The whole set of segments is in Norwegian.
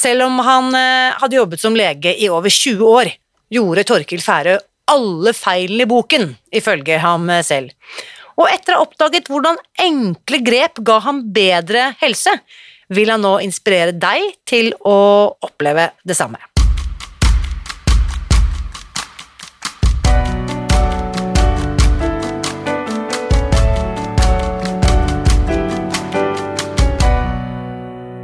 Selv om han eh, hadde jobbet som lege i over 20 år, gjorde Torkil Færø alle feilene i boken, ifølge ham eh, selv. Og etter å ha oppdaget hvordan enkle grep ga ham bedre helse, vil han nå inspirere deg til å oppleve det samme.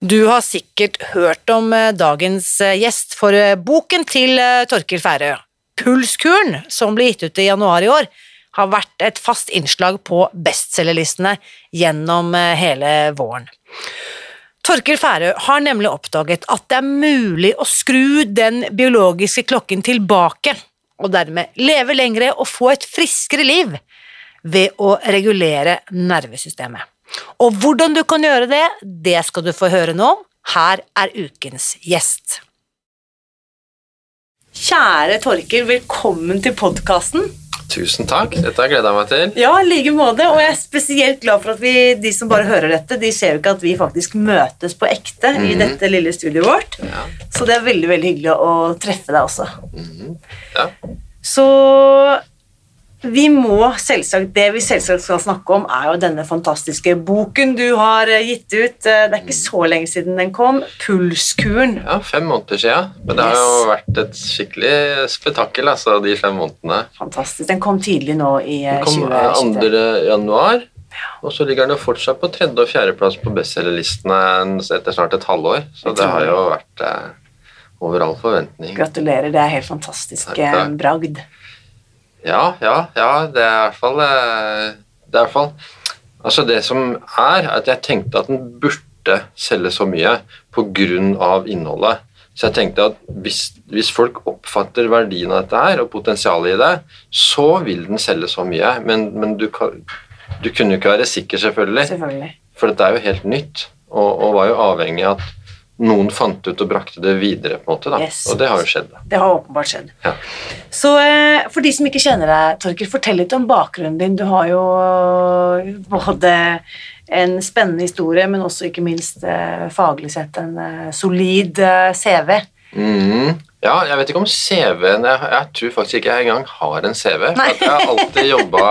Du har sikkert hørt om eh, dagens eh, gjest, for eh, boken til Torkil Færø, Pulskuren, som ble gitt ut i januar i år, har vært et fast innslag på bestselgerlistene gjennom hele våren. Torkil Færø har nemlig oppdaget at det er mulig å skru den biologiske klokken tilbake, og dermed leve lengre og få et friskere liv ved å regulere nervesystemet. Og hvordan du kan gjøre det, det skal du få høre nå. Her er ukens gjest. Kjære Torkil, velkommen til podkasten. Tusen takk. Dette har jeg gleda meg til. Ja, i like måte. Og jeg er spesielt glad for at vi, de som bare hører dette, de ser jo ikke at vi faktisk møtes på ekte mm -hmm. i mhm. dette lille studioet vårt. Ja. Så det er veldig veldig hyggelig å treffe deg også. Mm -hmm. ja. Så vi må selvsagt, Det vi selvsagt skal snakke om, er jo denne fantastiske boken du har eh, gitt ut. Eh, det er ikke så lenge siden den kom. 'Pulskuren'. Ja, fem måneder siden. Men det yes. har jo vært et skikkelig spetakkel altså, de fem månedene. Fantastisk. Den kom tidlig nå i 2020. Den kom 2. januar. Og så ligger den jo fortsatt på tredje- og fjerdeplass på bestselgerlistene etter snart et halvår. Så det har jo vært eh, over all forventning. Gratulerer. Det er helt fantastisk takk, takk. bragd. Ja, ja, ja. Det er i hvert fall eh, Det er i hvert fall Altså, det som er, at jeg tenkte at den burde selge så mye pga. innholdet. Så jeg tenkte at hvis, hvis, folk oppfatter verdien av dette her, og potensialet i det, så vil den selge så mye. Men, men du, kan, du, kunne jo ikke være sikker, selvfølgelig. selvfølgelig. For dette er jo helt nytt, og, og var jo avhengig av at noen fant ut og brakte det videre, på en måte. da. Yes. Og det har jo skjedd. Det har åpenbart skjedd. Ja. Så eh, for de som ikke kjenner deg, Torkel, fortell litt om bakgrunnen din. Du har jo eh, både en spennende historie, men også ikke minst eh, faglig sett en solid CV. Mm. Ja, jeg vet ikke om CV-en jeg, jeg, tror faktisk ikke jeg engang har en CV. Jeg har alltid jobba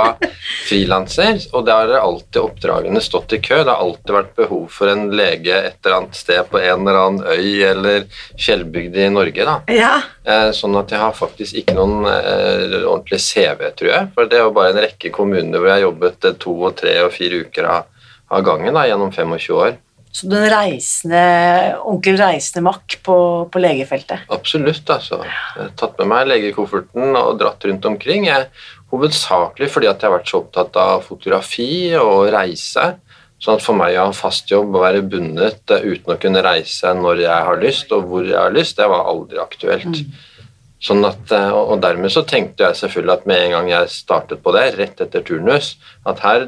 frilanser, og der har alltid oppdragene stått i kø. Det har alltid vært behov for en lege et eller annet sted på en eller annen øy eller fjellbygd i Norge. da. Ja. Eh, sånn at jeg har faktisk ikke noen eh, ordentlig CV, tror jeg. For det er jo bare en rekke kommuner hvor jeg har jobbet to og tre og fire uker av, av gangen da, gjennom 25 år. Så du er reisende, ordentlig reisende makk på, på, legefeltet? Absolutt. altså. Jeg har tatt med meg legekofferten og dratt rundt omkring. Jeg, hovedsakelig fordi at jeg har vært så opptatt av fotografi og reise. Sånn at for meg å ha fast jobb og være bundet uten å kunne reise når jeg har lyst, og hvor jeg har lyst, det var aldri aktuelt. Mm. Sånn at, eh, og dermed så tenkte jeg selvfølgelig at med en gang jeg startet på det, rett etter turnus, at her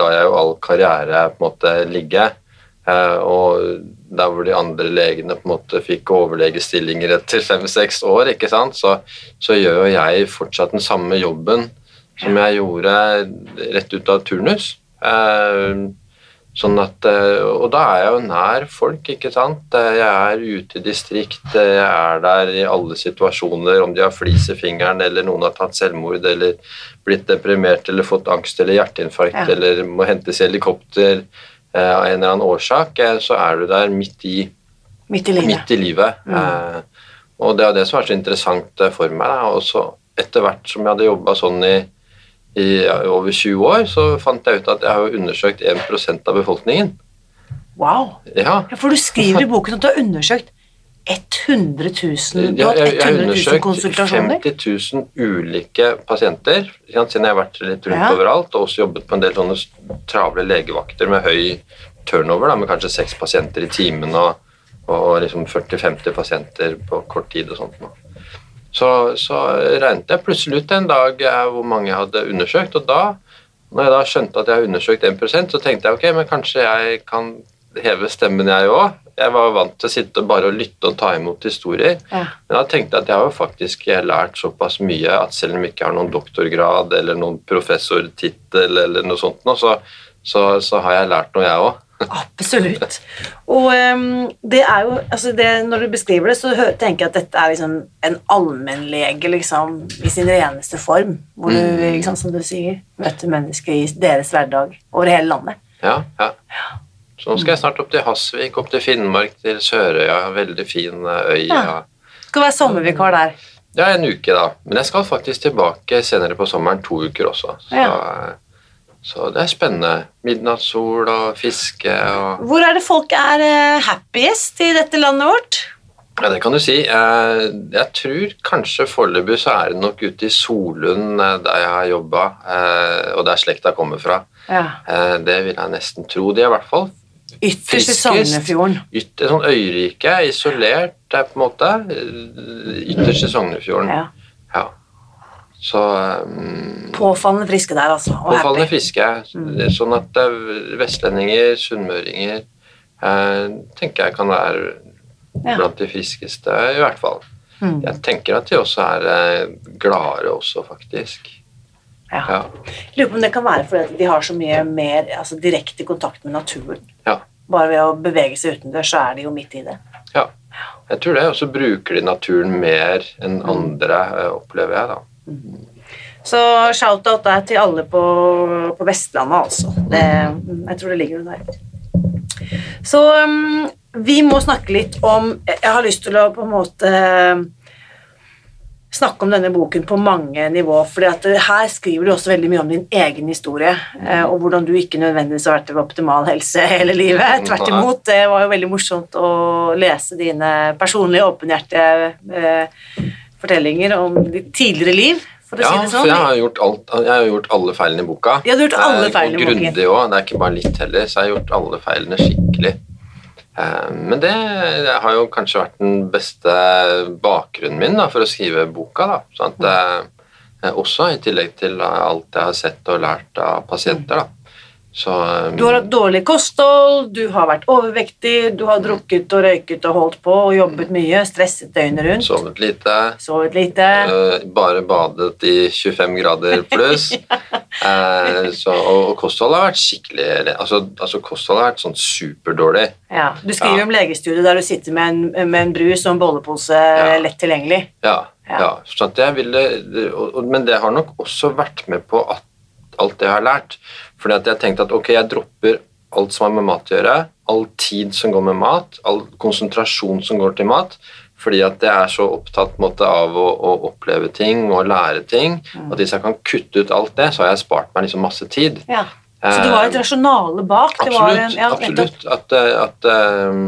la jeg jo all karriere på en måte ligge Eh, og der hvor de andre legene på en måte fikk overlegestillinger etter fem-seks år, ikke sant? Så, så, gjør jo jeg fortsatt den samme jobben som jeg gjorde rett ut av turnus. Eh, sånn at, eh, og da er jeg jo nær folk, ikke sant. Jeg er ute i distrikt, jeg er der i alle situasjoner, om de har flis i fingeren, eller noen har tatt selvmord, eller blitt deprimert, eller fått angst eller hjerteinfarkt, ja. eller må hentes i helikopter Eh, av en eller annen årsak, eh, så er du der midt i Midt i livet. midt i livet. Eh, og det er det som er så interessant eh, for meg. Da. Og så etter hvert som jeg hadde jobba sånn i, i over 20 år, så fant jeg ut at jeg har undersøkt 1 av befolkningen. Wow. Ja, Ja, for du skriver i boken at du har undersøkt 100 000, du har jeg, hatt jeg har undersøkt 50 000 ulike pasienter, siden jeg har vært litt rundt Ja. overalt, og også jobbet på en del sånne travle legevakter med høy turnover, da, med kanskje seks pasienter i timen og, og liksom 40-50 pasienter på kort tid og sånt. Så, så regnet jeg plutselig ut en dag hvor mange jeg hadde undersøkt, og da, når jeg da skjønte at jeg har undersøkt 1 så tenkte jeg ok, men kanskje jeg kan heve stemmen jeg òg. Jeg var vant til å sitte og bare og lytte og ta imot historier. Ja. Men da tenkte jeg at jeg har jo faktisk lært såpass mye at selv om jeg ikke har noen doktorgrad eller noen professortittel eller noe sånt, så, så, så har jeg lært noe, jeg òg. Absolutt. Og um, det er jo altså det, Når du beskriver det, så tenker jeg at dette er liksom en allmennlege liksom, i sin reneste form. Hvor du, Mm. liksom, som du sier, møter mennesker i deres hverdag over hele landet. Ja, Ja, ja. Så nå skal jeg snart opp til Hasvik, opp til Finnmark, til Sørøya. Veldig fin eh, øy. Ja. Skal være sommervikar der. Ja, en uke, da. Men jeg skal faktisk tilbake senere på sommeren, to uker også. Så, Ja. så det er spennende. Midnattssol og fiske og Hvor er det folk er eh, happiest i dette landet vårt? Ja, det kan du si. Eh, Jeg tror kanskje foreløpig så er det nok ute i Solund, eh, der jeg har jobba, og der slekta kommer fra. Ja. Eh, Det vil jeg nesten tro. De er i hvert fall Ytterst i. Sognefjorden. yt, et sånn øyrike, isolert der på en måte. Ytterst i Sognefjorden. Ja. Ja. Så um, Påfallende friske der, altså. Og Påfallende happy. friske. Er Sånn at vestlendinger, sunnmøringer, eh, tenker jeg kan være Ja. blant de friskeste, i hvert fall. Mm. Jeg tenker at de også er eh, gladere også, faktisk. Ja. Ja. Lurer på om det kan være fordi de har så mye mer altså, direkte kontakt med naturen. ja. Bare ved å bevege seg utendørs, så er de jo midt i det. ja. Jeg tror det. Og så bruker de naturen mer enn andre, eh, opplever jeg, da. Så shout-out er til alle på, på Vestlandet, altså. Det, jeg tror det ligger noe der. Så um, vi må snakke litt om Jeg har lyst til å på en måte snakke om denne boken på mange nivå, for her skriver du også veldig mye om din egen historie, eh, og hvordan du ikke nødvendigvis har vært ved optimal helse hele livet. Tvert imot. Det var jo veldig morsomt å lese dine personlige, åpenhjertige eh, fortellinger om ditt tidligere liv, for å Ja, si det for sånn. jeg har gjort, alt, jeg har gjort alle feilene i boka. Ja, du har gjort alle feilene i Og grundig òg. Det er ikke bare litt heller, så jeg har gjort alle feilene skikkelig. Eh, Men det har jo kanskje vært den beste bakgrunnen min da, for å skrive boka. Da. Sånn at, eh, også i tillegg til alt jeg har sett og lært av pasienter. Da. Så, um, Du har hatt dårlig kosthold, du har vært overvektig, du har drukket og røyket og holdt på og jobbet mye, stresset døgnet rundt, sovet lite. sovet lite. Uh, Bare badet i 25 grader pluss. Eh, så, og, og kostholdet har vært skikkelig altså, altså Kostholdet har vært sånn superdårlig. Ja, du skriver Ja. om legestudiet der du sitter med en, med en brus og en bollepose Ja. lett tilgjengelig. Ja, Ja. ja. så at jeg ville, og, og, men det har nok også vært med på at, alt det jeg har lært. Fordi at jeg tenkte at ok, jeg dropper alt som har med mat å gjøre, all tid som går med mat, all konsentrasjon som går til mat, fordi at jeg er så opptatt måte, av å, å oppleve ting og lære ting, at hvis jeg kan kutte ut alt det, så har jeg spart meg liksom masse tid. Ja. Så det var et rasjonale bak. Det var en, Absolutt. ja, absolutt. At, eh, at, um,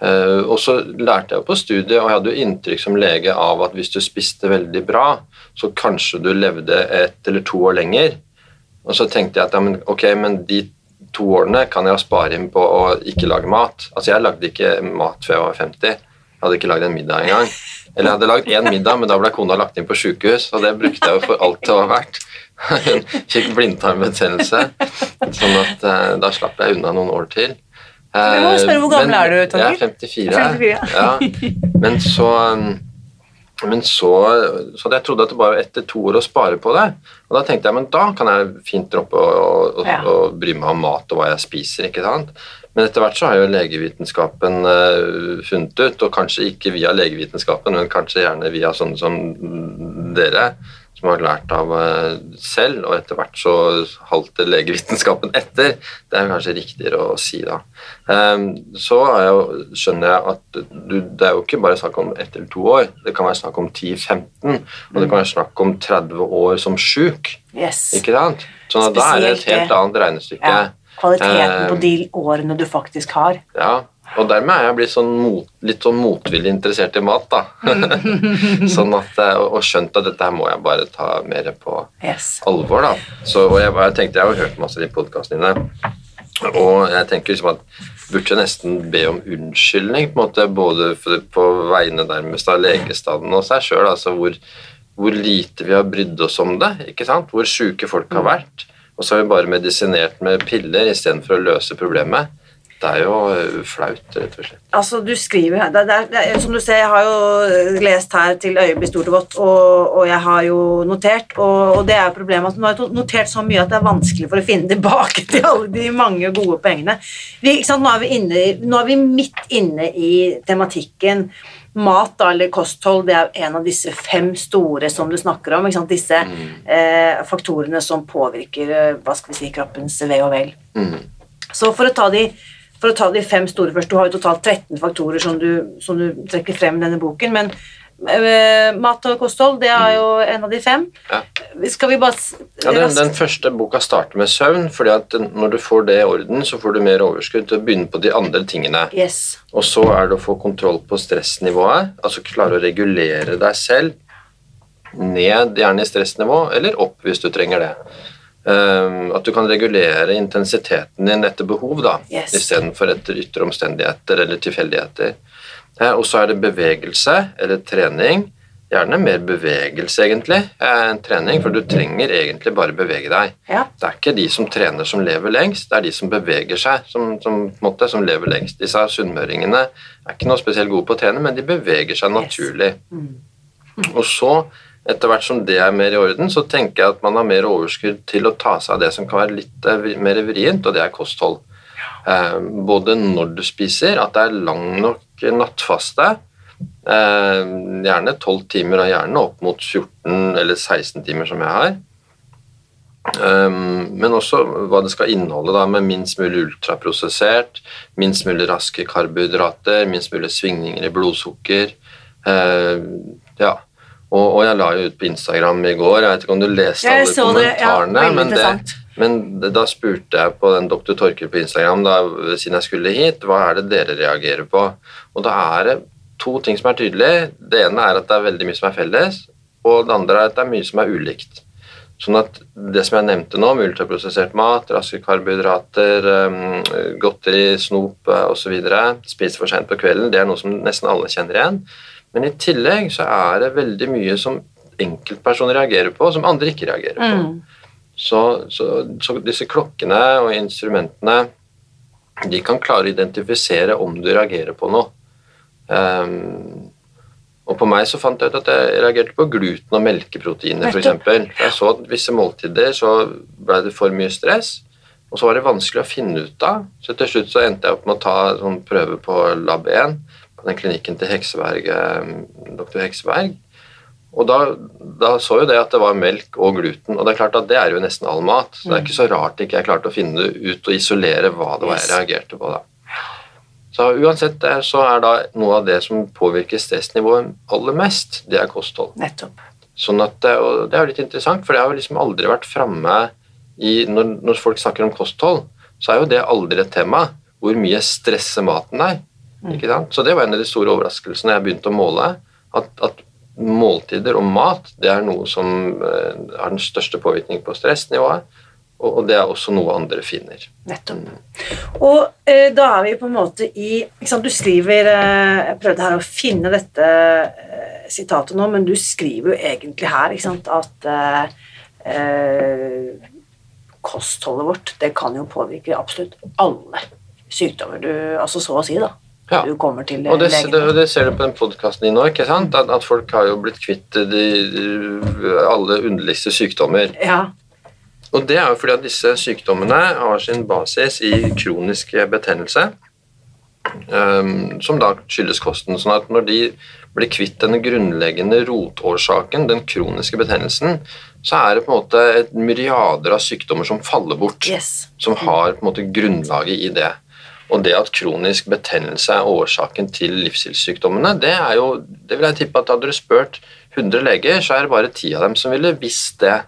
Uh, og så lærte jeg på studiet, og jeg hadde jo inntrykk som lege av at hvis du spiste veldig bra, så kanskje du levde et eller to år lenger. Og så tenkte jeg at ja, men, ok, men de to årene kan jeg spare inn på å ikke lage mat. Altså Jeg lagde ikke mat før jeg var 50. Jeg hadde ikke lagd en middag engang. Eller jeg hadde lagd én middag, men da ble kona lagt inn på sjukehus, og det brukte jeg jo for alt det var verdt. Hun fikk blindtarmbetennelse, sånn at uh, da slapp jeg unna noen år til. jeg må spørre, hvor gammel Men er du, Torgeir? Jeg er 54. 54, ja. Men så men så, så hadde jeg trodd at det bare var etter to år å spare på det. Og da tenkte jeg men da kan jeg fint droppe å, å, Ja. å bry meg om mat og hva jeg spiser. ikke sant? Men etter hvert så har jo legevitenskapen uh, funnet ut, og kanskje ikke via legevitenskapen, men kanskje gjerne via sånne som dere, som har lært av eh, selv, og etter hvert så halter legevitenskapen etter. Det er kanskje riktigere å si da. Ehm, så jo, skjønner jeg at du, det er jo ikke bare snakk om ett eller to år, det kan være snakk om 10-15, og det kan være snakk om 30 år som sjuk. Yes. Ikke sant? Sånn at da er det et helt annet regnestykke. Ja. Kvaliteten på Eh, de årene du faktisk har. Ja, og dermed er jeg blitt sånn mot, litt sånn motvillig interessert i mat, da. sånn at, eh, og og skjønt at dette her må jeg bare ta mer på Yes. alvor, da. Så, og jeg, jeg tenkte, jeg har jo hørt masse av de podkastene dine, og jeg tenker liksom at burde jeg nesten be om unnskyldning, på en måte, både for, på vegne nærmest av legestanden og seg sjøl, altså hvor, hvor lite vi har brydd oss om det, ikke sant? hvor sjuke folk har vært, og så har vi bare medisinert med piller istedenfor å løse problemet. Det er jo eh, flaut, rett og slett. Altså, du skriver her det, er- det, er- Som du ser, jeg har jo lest her til øyet blir stort og godt, og, og jeg har jo notert, og, og det er jo problemet at nå har jeg notert så mye at det er vanskelig for å finne tilbake til alle de mange gode poengene. Vi? Nå, er vi inne, nå er vi midt inne i tematikken mat da, eller kosthold, det er en av disse fem store som du snakker om. Disse eh, faktorene som påvirker eh, hva skal vi si, kroppens ve og vel. Mm. Så for å ta de for å ta de fem store først, Du har jo totalt 13 faktorer som du, som du trekker frem i denne boken, men uh, mat og kosthold det er jo en av de fem. Ja. Skal vi bare Ja, den, den første boka starter med søvn, fordi at når du får det i orden, så får du mer overskudd til å begynne på de andre tingene. Yes. Og så er det å få kontroll på stressnivået, altså klare å regulere deg selv ned gjerne i stressnivå, eller opp hvis du trenger det. Um, at du kan regulere intensiteten din etter behov, da, Yes. istedenfor etter ytre omstendigheter eller tilfeldigheter. Eh, og så er det bevegelse eller trening. Gjerne mer bevegelse, egentlig, eh, enn trening, for du trenger egentlig bare bevege deg. Ja. Det er ikke de som trener som lever lengst, det er de som beveger seg som, som, måte, som lever lengst. Disse sunnmøringene er ikke noe spesielt gode på å trene, men de beveger seg Yes. naturlig. Og så, etter hvert som det er mer i orden, så tenker jeg at man har mer overskudd til å ta seg av det som kan være litt eh, mer vrient, og det er kosthold. Eh, både når du spiser, at det er lang nok nattfaste, eh, gjerne 12 timer, og gjerne opp mot 14 eller 16 timer som jeg har. Um, men også hva det skal inneholde, da, med minst mulig ultraprosessert, minst mulig raske karbohydrater, minst mulig svingninger i blodsukker. Uh, ja. Og, og jeg la jo ut på Instagram i går, jeg vet ikke om du leste alle kommentarene, det, ja, men, det, men det- da spurte jeg på den Dr. Torkel på Instagram, da, siden jeg skulle hit, hva er det dere reagerer på? Og da er det to ting som er tydelige. Det ene er at det er veldig mye som er felles, og det andre er at det er mye som er ulikt. Sånn at det som jeg nevnte nå, med ultraprosessert mat, raske karbohydrater, godteri, snop osv., spise for sent på kvelden, det er noe som nesten alle kjenner igjen. Men i tillegg så er det veldig mye som enkeltpersoner reagerer på, som andre ikke reagerer på. Mm. Så, så, så disse klokkene og instrumentene de kan klare å identifisere om du reagerer på noe. Um, og på meg så fant jeg ut at jeg reagerte på gluten og melkeproteiner f.eks. Jeg så at visse måltider så ble det for mye stress, og så var det vanskelig å finne ut av. Så til slutt så endte jeg opp med å ta sånn prøve på Lab 1 på den klinikken til Hekseberg, doktor dr. Hekseberg. Og da, da så jo det at det var melk og gluten, og det er klart at det er jo nesten all mat. Så det er ikke så rart ikke jeg klarte å finne ut og isolere hva det var jeg reagerte på da. Så uansett eh, så er da noe av det som påvirker stressnivået aller mest, det er kosthold. Nettopp. Sånn at, eh, og det er jo litt interessant, for det har jo liksom aldri vært framme i når, når folk snakker om kosthold, så er jo det aldri et tema. Hvor mye stresser maten deg? Ikke sant? Så det var en av de store overraskelsene jeg begynte å måle. At, at måltider og mat det er noe som eh, har den største påvirkning på stressnivået. Og, og det er også noe andre finner. Nettopp. Og eh, da er vi på en måte i sant, Du skriver eh, Jeg prøvde her å finne dette sitatet nå, men du skriver jo egentlig her sant, at kostholdet vårt det kan jo påvirke absolutt alle sykdommer du Altså så å si, da. Ja. Du kommer til Og det, legen. det, det ser du på den podkasten din nå, ikke sant? At, at folk har jo blitt kvitt de, de, alle underligste sykdommer. Ja. Og det er jo fordi at disse sykdommene har sin basis i kronisk betennelse. um, som da skyldes kosten. sånn at når de blir kvitt den grunnleggende rotårsaken, den kroniske betennelsen, så er det på en måte et myriader av sykdommer som faller bort, Yes. som har på en måte grunnlaget i det. Og det at kronisk betennelse er årsaken til livsstilssykdommene, det er jo Det vil jeg tippe at hadde du spurt 100 leger, så er det bare 10 av dem som ville visst det.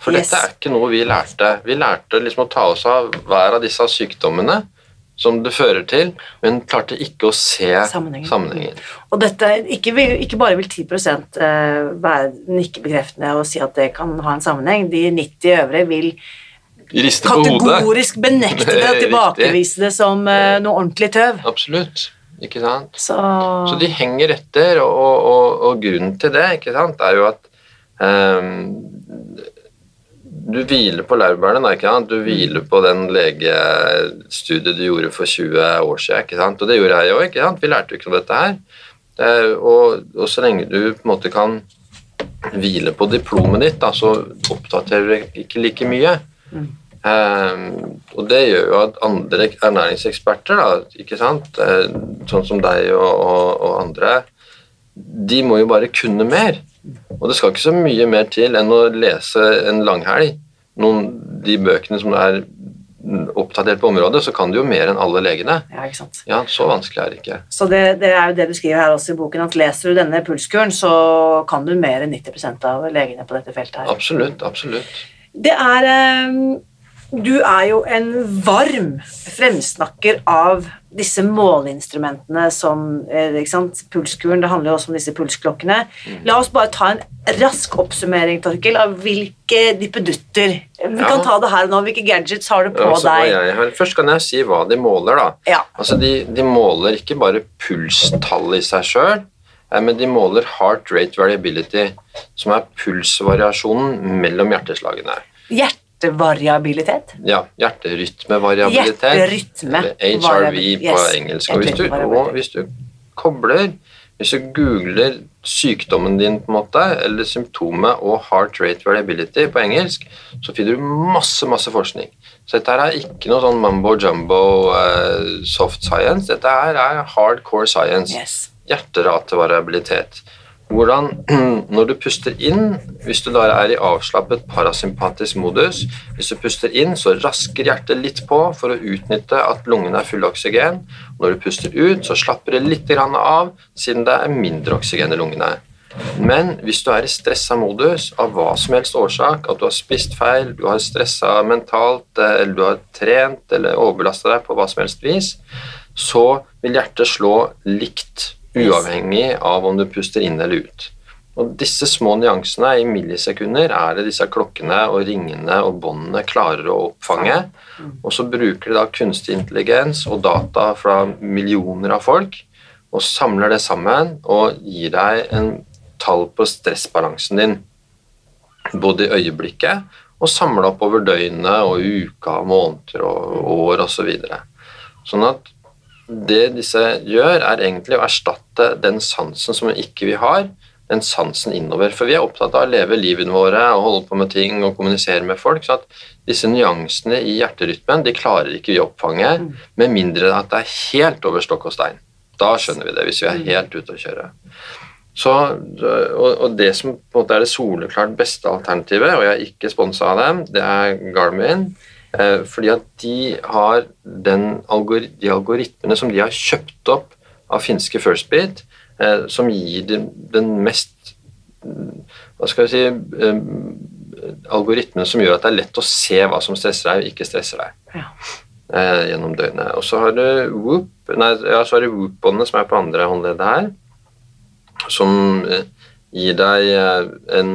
For Yes. dette er ikke noe vi lærte. Vi lærte liksom å ta oss av hver av disse sykdommene som det fører til, men klarte ikke å se Sammenhengen. sammenhengen. Og dette, ikke, ikke bare vil 10 eh, være nikkebekreftende og si at det kan ha en sammenheng, de 90 øvrige vil Riste på hodet. kategorisk benekte det og tilbakevise det som eh, noe ordentlig tøv. Absolutt. Ikke sant? Så, Så de henger etter, og, og, og, grunnen til det ikke sant, er jo at um, du hviler på laurbærene. Ikke sant? Du hviler på den legestudiet du gjorde for 20 år siden. Ikke sant? Og det gjorde jeg òg. Vi lærte jo ikke om dette her. Og, og så lenge du på en måte kan hvile på diplomet ditt, da, så oppdaterer du ikke like mye. Ehm, og det gjør jo at andre ernæringseksperter, da, ikke sant? Eh, sånn som deg og, og, og andre, de må jo bare kunne mer. Og det skal ikke så mye mer til enn å lese en langhelg. Noen, de bøkene som er oppdatert på området, så kan du jo mer enn alle legene. ja, ikke sant. Ja, så vanskelig er det ikke. Så det, det er jo det du skriver her også i boken, at leser du denne pulskuren, så kan du mer enn 90% av legene på dette feltet her. Absolutt, absolutt. Det er eh, Du er jo en varm fremsnakker av disse måleinstrumentene som eh, ikke sant? Pulskuren, det handler jo også om disse pulsklokkene. La oss bare ta en rask oppsummering, Torkil, av hvilke dippedutter Vi Ja. kan ta det her og nå. Hvilke gadgets har du på Ja, deg? først kan jeg si hva de måler, da. Ja. Altså, de, de måler ikke bare pulstallet i seg sjøl, men de måler heart rate variability, som er pulsvariasjonen mellom hjerteslagene. Hjertevariabilitet. Ja, hjerterytmevariabilitet. Hjerterytme. HRV på yes, engelsk. Og hvis du, og hvis du kobler Hvis du googler sykdommen din, på en måte, eller symptomet og heart rate variability på engelsk, så finner du masse masse forskning. Så dette her er ikke noe sånn mambo jumbo uh, soft science. Dette her er hardcore science. Yes. Hjerterativariabilitet. Hvordan, når du puster inn, hvis du da er i avslappet parasympatisk modus, hvis du puster inn, så rasker hjertet litt på for å utnytte at lungene er fulle av oksygen. Når du puster ut, så slapper det litt av, siden det er mindre oksygen i lungene. Men hvis du er i stressa modus av hva som helst årsak, at du har spist feil, du har stressa mentalt, eller du har trent eller overbelasta deg på hva som helst vis, så vil hjertet slå likt, uavhengig av om du puster inn eller ut. Og disse små nyansene i millisekunder er det disse klokkene og ringene og båndene klarer å oppfange. Og så bruker de da kunstig intelligens og data fra millioner av folk og samler det sammen og gir deg en tall på stressbalansen din, både i øyeblikket og samla opp over døgnet og uka, måneder og år osv. Så videre. sånn at det disse gjør, er egentlig å erstatte den sansen som ikke vi har, den sansen innover. For vi er opptatt av å leve livene våre og holde på med ting og kommunisere med folk. så at disse nyansene i hjerterytmen de klarer ikke vi å oppfange, med mindre at det er helt over stokk og stein. Da skjønner vi det, hvis vi er helt ute å kjøre. Så, og, og det som på en måte er det soleklart beste alternativet, og jeg er ikke sponsa av dem, det er Garmin. Eh, fordi at de har den algor de algoritmene som de har kjøpt opp av finske Firstbeat, eh, som gir den, den mest mm, Hva skal jeg si eh, Algoritmene som gjør at det er lett å se hva som stresser deg og ikke stresser deg Ja. gjennom døgnet. Og så har du Whoop, nei, ja, så har du Whoop-båndet som er på andre håndleddet her, som gir deg en,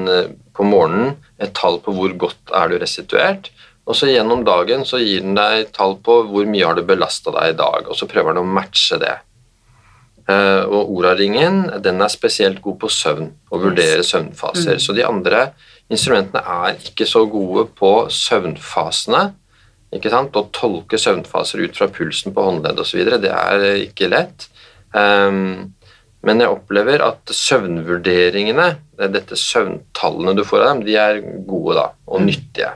på morgenen et tall på hvor godt er du restituert, og så gjennom dagen så gir den deg tall på hvor mye har du belasta deg i dag, og så prøver den å matche det. Eh, og Oura-ringen den er spesielt god på søvn og vurdere søvnfaser. Så de andre instrumentene er ikke så gode på søvnfasene. ikke sant? Å tolke søvnfaser ut fra pulsen på håndledd osv. Det er ikke lett. Um, men jeg opplever at søvnvurderingene, dette søvntallene du får av dem, de er gode da, og nyttige.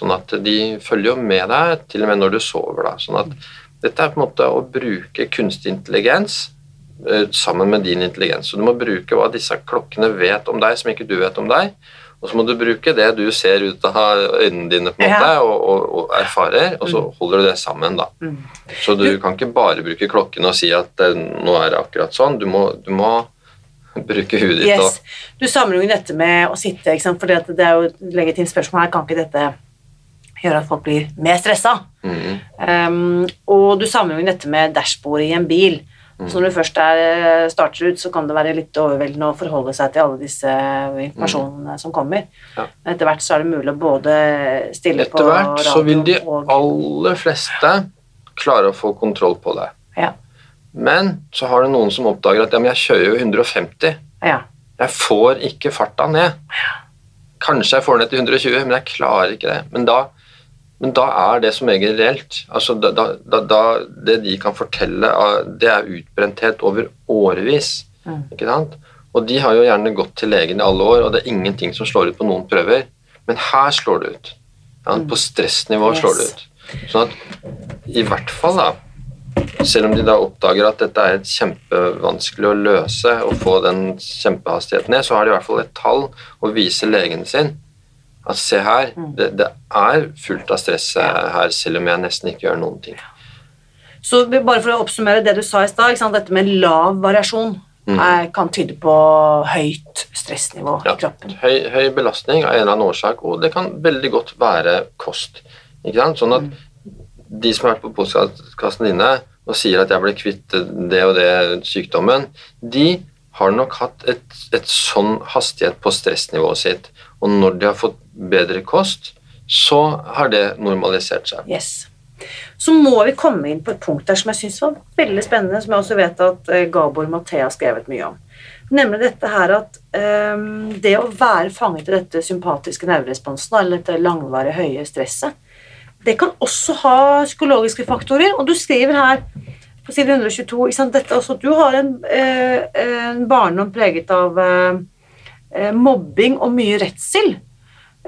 Sånn at de følger jo med deg til og med når du sover. da, sånn at Dette er på en måte å bruke kunstig intelligens eh, sammen med din intelligens. Så du må bruke hva disse klokkene vet om deg, som ikke du vet om deg. Og så må du bruke det du ser ut av øynene dine på en måte, og, og, og erfarer, og så holder du det sammen. da. Mm. Så du kan ikke bare bruke klokkene og si at eh, nå er det akkurat sånn. Du må, du må bruke huet ditt. Yes. Du sammenligner dette med å sitte, for det er jo et legitimt spørsmål her. Kan ikke dette gjøre at folk blir mer stressa? Mm, Um, og du sammenligner dette med dashbordet i en bil. Så når du først er, starter ut, så kan det være litt overveldende å forholde seg til alle disse informasjonene som kommer. Ja. Men etter hvert så er det mulig å både stille på Etter hvert så vil de og aller fleste klare å få kontroll på det. ja, Men så har det noen som oppdager at ja, men jeg kjører jo 150. ja. Jeg får ikke farta ned. Kanskje jeg får den ned til 120, men jeg klarer ikke det. Men da, men da er det som regel reelt. Altså, da, da, da, det de kan fortelle, det er utbrenthet over årevis. Mm. Ikke sant? Og de har jo gjerne gått til legen i alle år, og det er ingenting som slår ut på noen prøver. Men her slår det ut. Ja, på stressnivå slår det ut. Sånn at i hvert fall, da selv om de da oppdager at dette er kjempevanskelig å løse og få den kjempehastigheten ned, så har de i hvert fall et tall å vise legen sin. At se her, det, det er fullt av stress her, selv om jeg nesten ikke gjør noen ting. Så bare for å oppsummere det du sa i stad, dette med lav variasjon er, kan tyde på høyt stressnivå Ja, i kroppen. høy, høy belastning av en eller annen årsak, og det kan veldig godt være kost. Sånn at de som har vært på postkassen dine og sier at jeg ble kvitt det og det sykdommen, de har nok hatt et, et sånn hastighet på stressnivået sitt. Og når de har fått bedre kost, så har det normalisert seg. Yes. Så må vi komme inn på et punkt der som jeg syns var veldig spennende, som jeg også vet at eh, Gabor Mathea har skrevet mye om. Nemlig dette her at um, det å være fanget i dette sympatiske nerveresponsen, eller dette langvarige høye stresset, det kan også ha psykologiske faktorer. Og du skriver her på side 122 ikke sant, dette også, at du har en, eh, en barndom preget av eh, mobbing og mye redsel.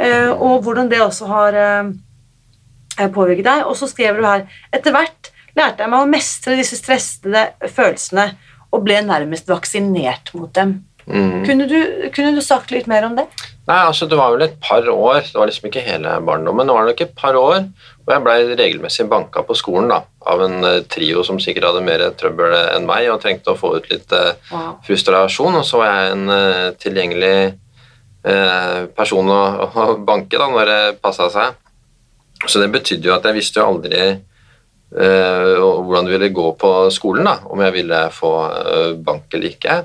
Eh, og hvordan det også har eh, påvirket deg. Og så skriver du her Etter hvert lærte jeg meg å mestre disse stressede følelsene og ble nærmest vaksinert mot dem. Mm. Kunne, du, kunne du sagt litt mer om det? Nei, altså Det var vel et par år, det var liksom ikke hele barndommen, det var nok et par år hvor jeg blei regelmessig banka på skolen da, av en eh, trio som sikkert hadde mer trøbbel enn meg og trengte å få ut litt Wow. frustrasjon. Og så var jeg en tilgjengelig person å, å banke da, når det passa seg. Så det betydde jo at jeg visste jo aldri eh, hvordan det ville gå på skolen, da, om jeg ville få eh, bank eller ikke.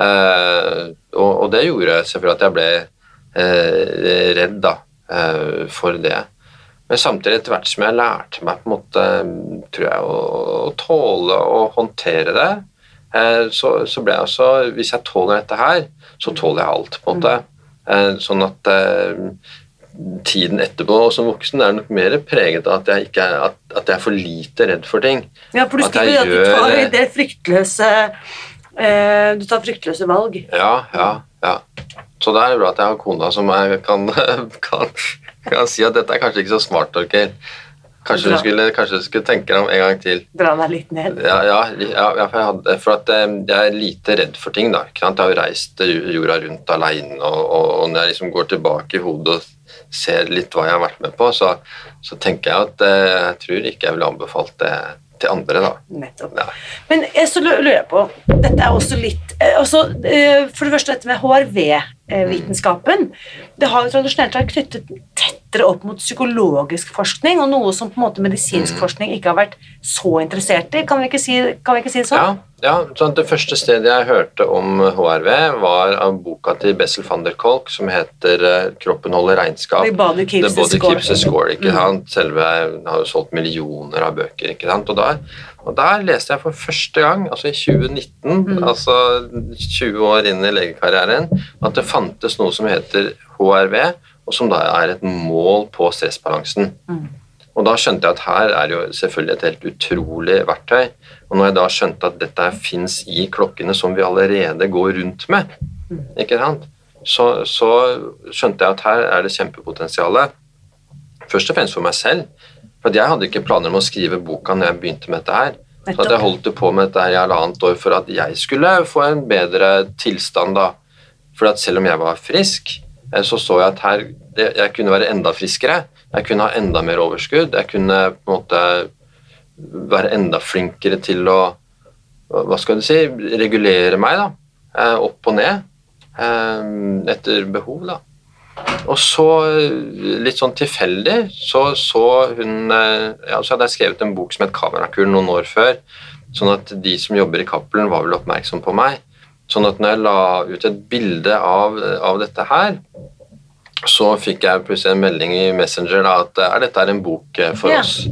Eh, og, og det gjorde selvfølgelig at jeg ble eh, redd da, eh, for det. Men samtidig, etter hvert som jeg lærte meg på en måte, tror jeg, å, å tåle å håndtere det, eh, så, så ble jeg også Hvis jeg tåler dette her, så tåler jeg alt, på en måte. Eh, sånn at eh, tiden etterpå og som voksen er nok mer preget av at jeg, ikke er, at, at jeg er for lite redd for ting. Ja, for du At jeg skriver at du tar det fryktløse eh, Du tar fryktløse valg. Ja, ja, ja. Så da er det bra at jeg har kona som jeg kan, kan, kan si at dette er kanskje ikke så smart, Torkel. Kanskje du skulle, kanskje du skulle tenke deg om en gang til. Dra deg litt ned. Ja, ja, ja, for, jeg hadde, for at eh, jeg er lite redd for ting. da. Jeg har jo reist jorda rundt alene, og, og, og når jeg liksom går tilbake i hodet og ser litt hva jeg har vært med på, så, så tenker jeg at eh, jeg tror ikke jeg ville anbefalt det til andre. da. Nettopp. Ja. Men jeg så lurer jeg på Dette er også litt eh, også, eh, For det første dette med HRV-vitenskapen. Det har jo tradisjonelt vært knyttet tettere opp mot psykologisk forskning, og noe som på en måte medisinsk Mm. forskning ikke har vært så interessert i. Kan vi ikke si, kan vi ikke si det sånn? Ja, ja sånn Det første stedet jeg hørte om HRV, var av boka til Bessel van der Kolk som heter eh, 'Kroppen holder regnskap'. The body keeps The body the score. keeps a score, ikke Mm. Selve har jo solgt millioner av bøker, ikke sant? Og der, og der leste jeg for første gang, altså i 2019, Mm. altså 20 år inn i legekarrieren, at det fantes noe som heter HRV, og som da er et mål på stressbalansen. Mm. Og da skjønte jeg at her er jo selvfølgelig et helt utrolig verktøy. Og når jeg da skjønte at dette fins i klokkene som vi allerede går rundt med, ikke sant? Så, så skjønte jeg at her er det kjempepotensial. Først og fremst for meg selv, For jeg hadde ikke planer om å skrive boka når jeg begynte med dette her. Så at jeg holdt på med dette her i halvannet år for at jeg skulle få en bedre tilstand da. For at selv om jeg var frisk, så så jeg at her jeg kunne være enda friskere. Jeg kunne ha enda mer overskudd. Jeg kunne på en måte være enda flinkere til å hva skal du si, regulere meg da, eh, opp og ned eh, etter behov. da. Og så, eh, litt sånn tilfeldig, så så hun eh, ja, Så hadde jeg skrevet en bok som het 'Kamerakuren' noen år før, sånn at de som jobber i Cappelen, var vel oppmerksom på meg. Sånn at når jeg la ut et bilde av, av dette her, så fikk jeg plutselig en melding i Messenger da, at er dette en bok eh, for Ja. oss.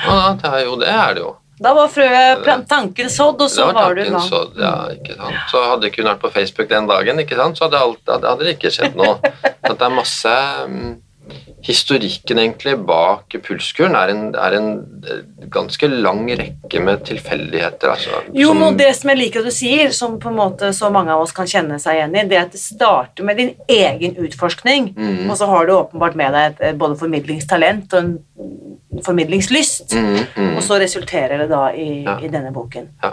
Ja, det er jo det er det jo. Da var frøet tanken sådd, og så var, var du i gang. Ja, ikke sant? så hadde ikke hun vært på Facebook den dagen, ikke sant? så hadde, alt, hadde, det ikke skjedd noe. Så det er masse mm, Historikken egentlig bak pulskuren er en, er en eh, ganske lang rekke med tilfeldigheter. Altså, Jo, som- men det som jeg liker at du sier, som på en måte så mange av oss kan kjenne seg igjen i, det er at det starter med din egen utforskning, mm. og så har du åpenbart med deg et, et både formidlingstalent og en formidlingslyst, Mm, mm. og så resulterer det da i, Ja. i denne boken. Ja.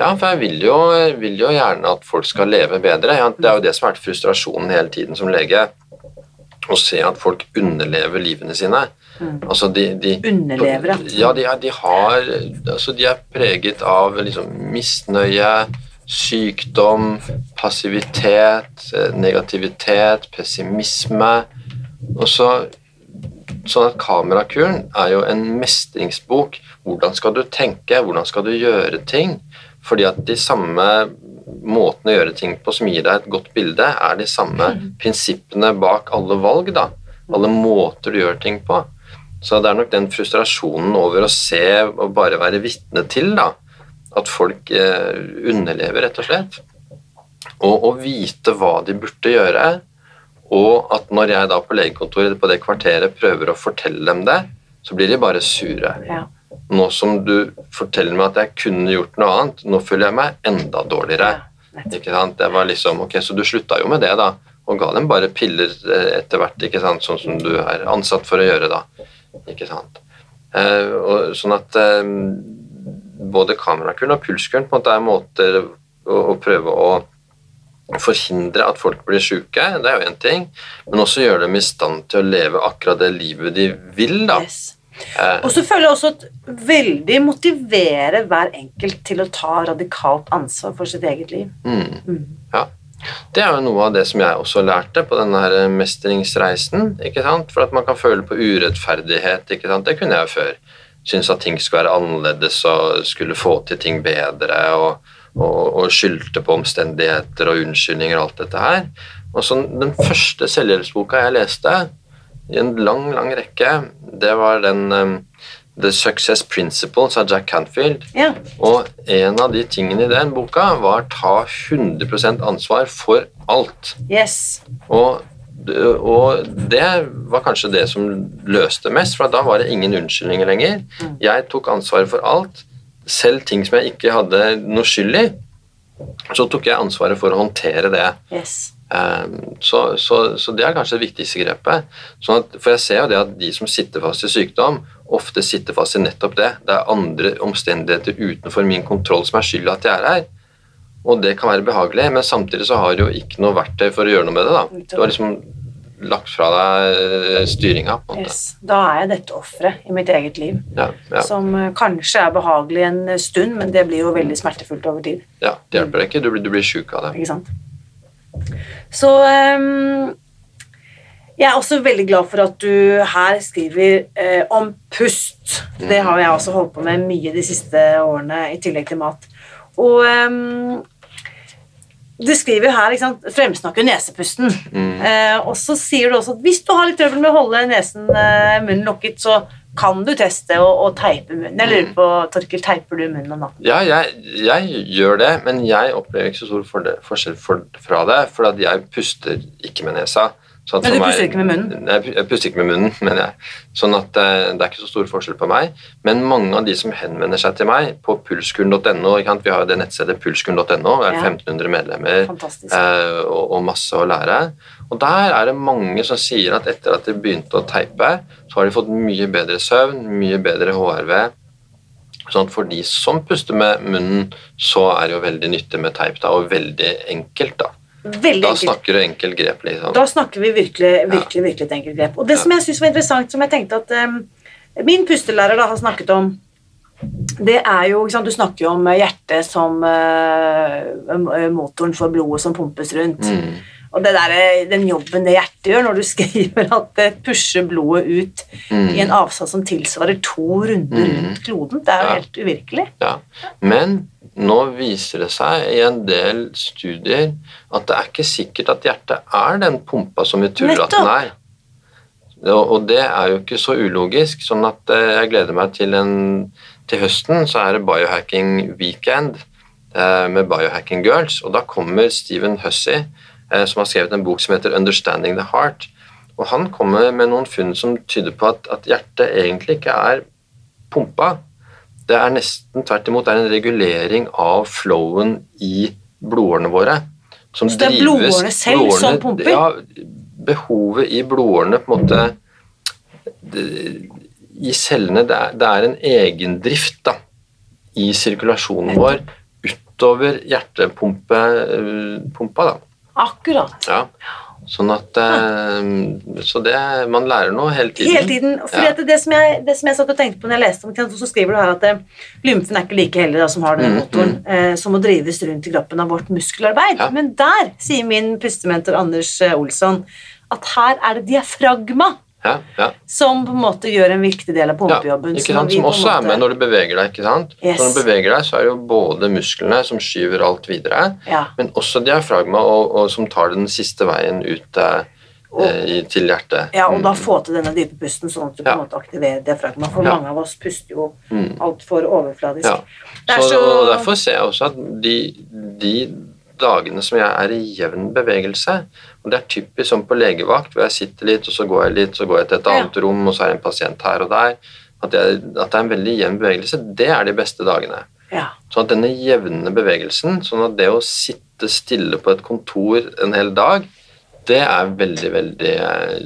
ja, for jeg vil jo, vil jo gjerne at folk skal leve bedre. Ja, det er jo det som har vært frustrasjonen hele tiden som lege. Å se at folk underlever livene sine. Altså de, de Underlever, ja. De de har Altså de er preget av liksom misnøye, sykdom, passivitet, eh, negativitet, pessimisme. Og så Sånn at Kamerakuren er jo en mestringsbok. Hvordan skal du tenke? Hvordan skal du gjøre ting? Fordi at de samme måtene å gjøre ting på som gir deg et godt bilde, er de samme prinsippene bak alle valg. da. Alle måter du gjør ting på. Så det er nok den frustrasjonen over å se og bare være vitne til da, at folk eh, underlever, rett og slett. Og å vite hva de burde gjøre, og at når jeg da på legekontoret på det kvarteret prøver å fortelle dem det, så blir de bare sure. Ja. Nå som du forteller meg at jeg kunne gjort noe annet, nå føler jeg meg enda dårligere. Ja, ikke sant? Det var liksom, ok, Så du slutta jo med det, da, og ga dem bare piller eh, etter hvert, ikke sant? sånn som du er ansatt for å gjøre, da. Ikke sant? Eh, og, sånn at eh, både kamerakuren og pulskuren på en måte er måter å, å prøve å forhindre at folk blir syke, det er jo én ting, men også gjøre dem i stand til å leve akkurat det livet de vil, da. Yes. Eh, Og så føler jeg også at veldig motiverer hver enkelt til å ta radikalt ansvar for sitt eget liv. Mm. Ja. Det er jo noe av det som jeg også lærte på denne her mestringsreisen. ikke sant? For at man kan føle på urettferdighet. ikke sant? Det kunne jeg jo før. Synes at ting skulle være annerledes og skulle få til ting bedre. og, og, og skyldte på omstendigheter og unnskyldninger og alt dette her. Og så Den første selvhjelpsboka jeg leste, i en lang, lang rekke, det var den um, The Success Principles av Jack Canfield. Ja. Og en av de tingene i den boka var ta 100% ansvar for alt. Yes. Og, og det var kanskje det som løste mest, for da var det ingen unnskyldninger lenger. Jeg tok ansvaret for alt, selv ting som jeg ikke hadde noe skyld i. Så tok jeg ansvaret for å håndtere det. Yes. Um, Så, så, så det er kanskje det viktigste grepet. Sånn at, for jeg ser jo det at de som sitter fast i sykdom, ofte sitter fast i nettopp det. Det er andre omstendigheter utenfor min kontroll som er skylda at jeg er her. Og det kan være behagelig, men samtidig så har du jo ikke noe verktøy for å gjøre noe med det. da. Du har liksom lagt fra deg eh, styringa. yes. Da er jeg dette offeret i mitt eget liv. Ja, ja, Som eh, kanskje er behagelig en stund, men det blir jo veldig smertefullt over tid. ja, Det hjelper deg ikke. Du blir, du blir sjuk av det. Ikke sant? Så um, jeg er også veldig glad for at du her skriver uh, om pust. Det har jeg også holdt på med mye de siste årene, i tillegg til mat. Og um, du skriver her ikke sant, 'fremsnakke nesepusten. Eh, og så sier du også at hvis du har litt trøbbel med å holde nesen, eh, munnen lukket, så kan du teste å, å teipe munnen. Jeg lurer på, Torkel, teiper du munnen om natten? Ja, jeg, jeg gjør det, men jeg opplever ikke så stor forskjell for, fra det, for jeg puster ikke med nesa. Så at Men du puster ikke med munnen? Nei, jeg puster ikke med munnen, mener jeg. Sånn at eh, det er ikke så stor forskjell på meg. Men mange av de som henvender seg til meg på pulskuren.no? Vi har jo det nettstedet pulskuren.no, det er Ja. 1500 medlemmer eh, og, og masse å lære. Og der er det mange som sier at etter at de begynte å teipe, så har de fått mye bedre søvn, mye bedre HRV. Sånn at for de som puster med munnen, så er det jo veldig nyttig med teip, da, og veldig enkelt, da. Veldig Da enkelt. snakker du enkelt grep, liksom. Da snakker vi virkelig, virkelig, virkelig et enkelt grep. Og det som jeg syns var interessant, som jeg tenkte at um, min pustelærer da har snakket om, det er jo sant, Du snakker jo om hjertet som uh, motoren for blodet som pumpes rundt. Mm. Og der, den jobben det hjertet gjør når du skriver at det pusher blodet ut Mm. i en avstand som tilsvarer to runder rundt kloden, det er jo Ja. helt uvirkelig. Ja. Men nå viser det seg i en del studier at det er ikke sikkert at hjertet er den pumpa som vi tror at den er. Og det er jo ikke så ulogisk, sånn at eh, jeg gleder meg til, en, til høsten så er det biohacking weekend eh, med Biohacking Girls, og da kommer Stephen Hussey, eh, som har skrevet en bok som heter Understanding the Heart, og han kommer med noen funn som tyder på at, at hjertet egentlig ikke er pumpa. Det er nesten tvert imot det er en regulering av flowen i blodårene våre. Som Så det er blodårene selv som pumper? Ja, behovet i blodårene på en måte det, I cellene det er, det er en egendrift da, i sirkulasjonen vår utover hjertepumpa. da. Akkurat. Ja. Sånn at eh, Så det Man lærer noe hele tiden. Hele tiden. Fordi Ja. det, som jeg, det som jeg satt og tenkte på når jeg leste om det, så skriver du her at eh, lymfen er ikke like heldig da, som har den Mm, motoren, eh, som må drives rundt i kroppen av vårt muskelarbeid. Ja. Men der sier min pustementor Anders Olsson at her er det diafragma Ja, ja. som på en måte gjør en viktig del av Ja, pumpejobben. så sant? Som også måte... er med når du beveger deg. ikke sant? Yes. Så når du beveger deg, så er det jo både musklene som skyver alt videre, Ja. men også diafragma, og, og som tar den siste veien ut eh, i, til hjertet. Ja, og da Mm. få til denne dype pusten, sånn at du på en måte aktiverer diafragma. For Ja. mange av oss puster jo Mm. altfor overfladisk. Ja. Er Så, så- Og derfor ser jeg også at de, de dagene som jeg er i jevn bevegelse og Det er typisk som på legevakt, hvor jeg sitter litt, og så går jeg litt, så går jeg til et Ja. annet rom, og så er det en pasient her og der. At, jeg, at det er en veldig jevn bevegelse, det er de beste dagene. Ja. Sånn at denne jevne bevegelsen, sånn at det å sitte stille på et kontor en hel dag, det er veldig, veldig eh,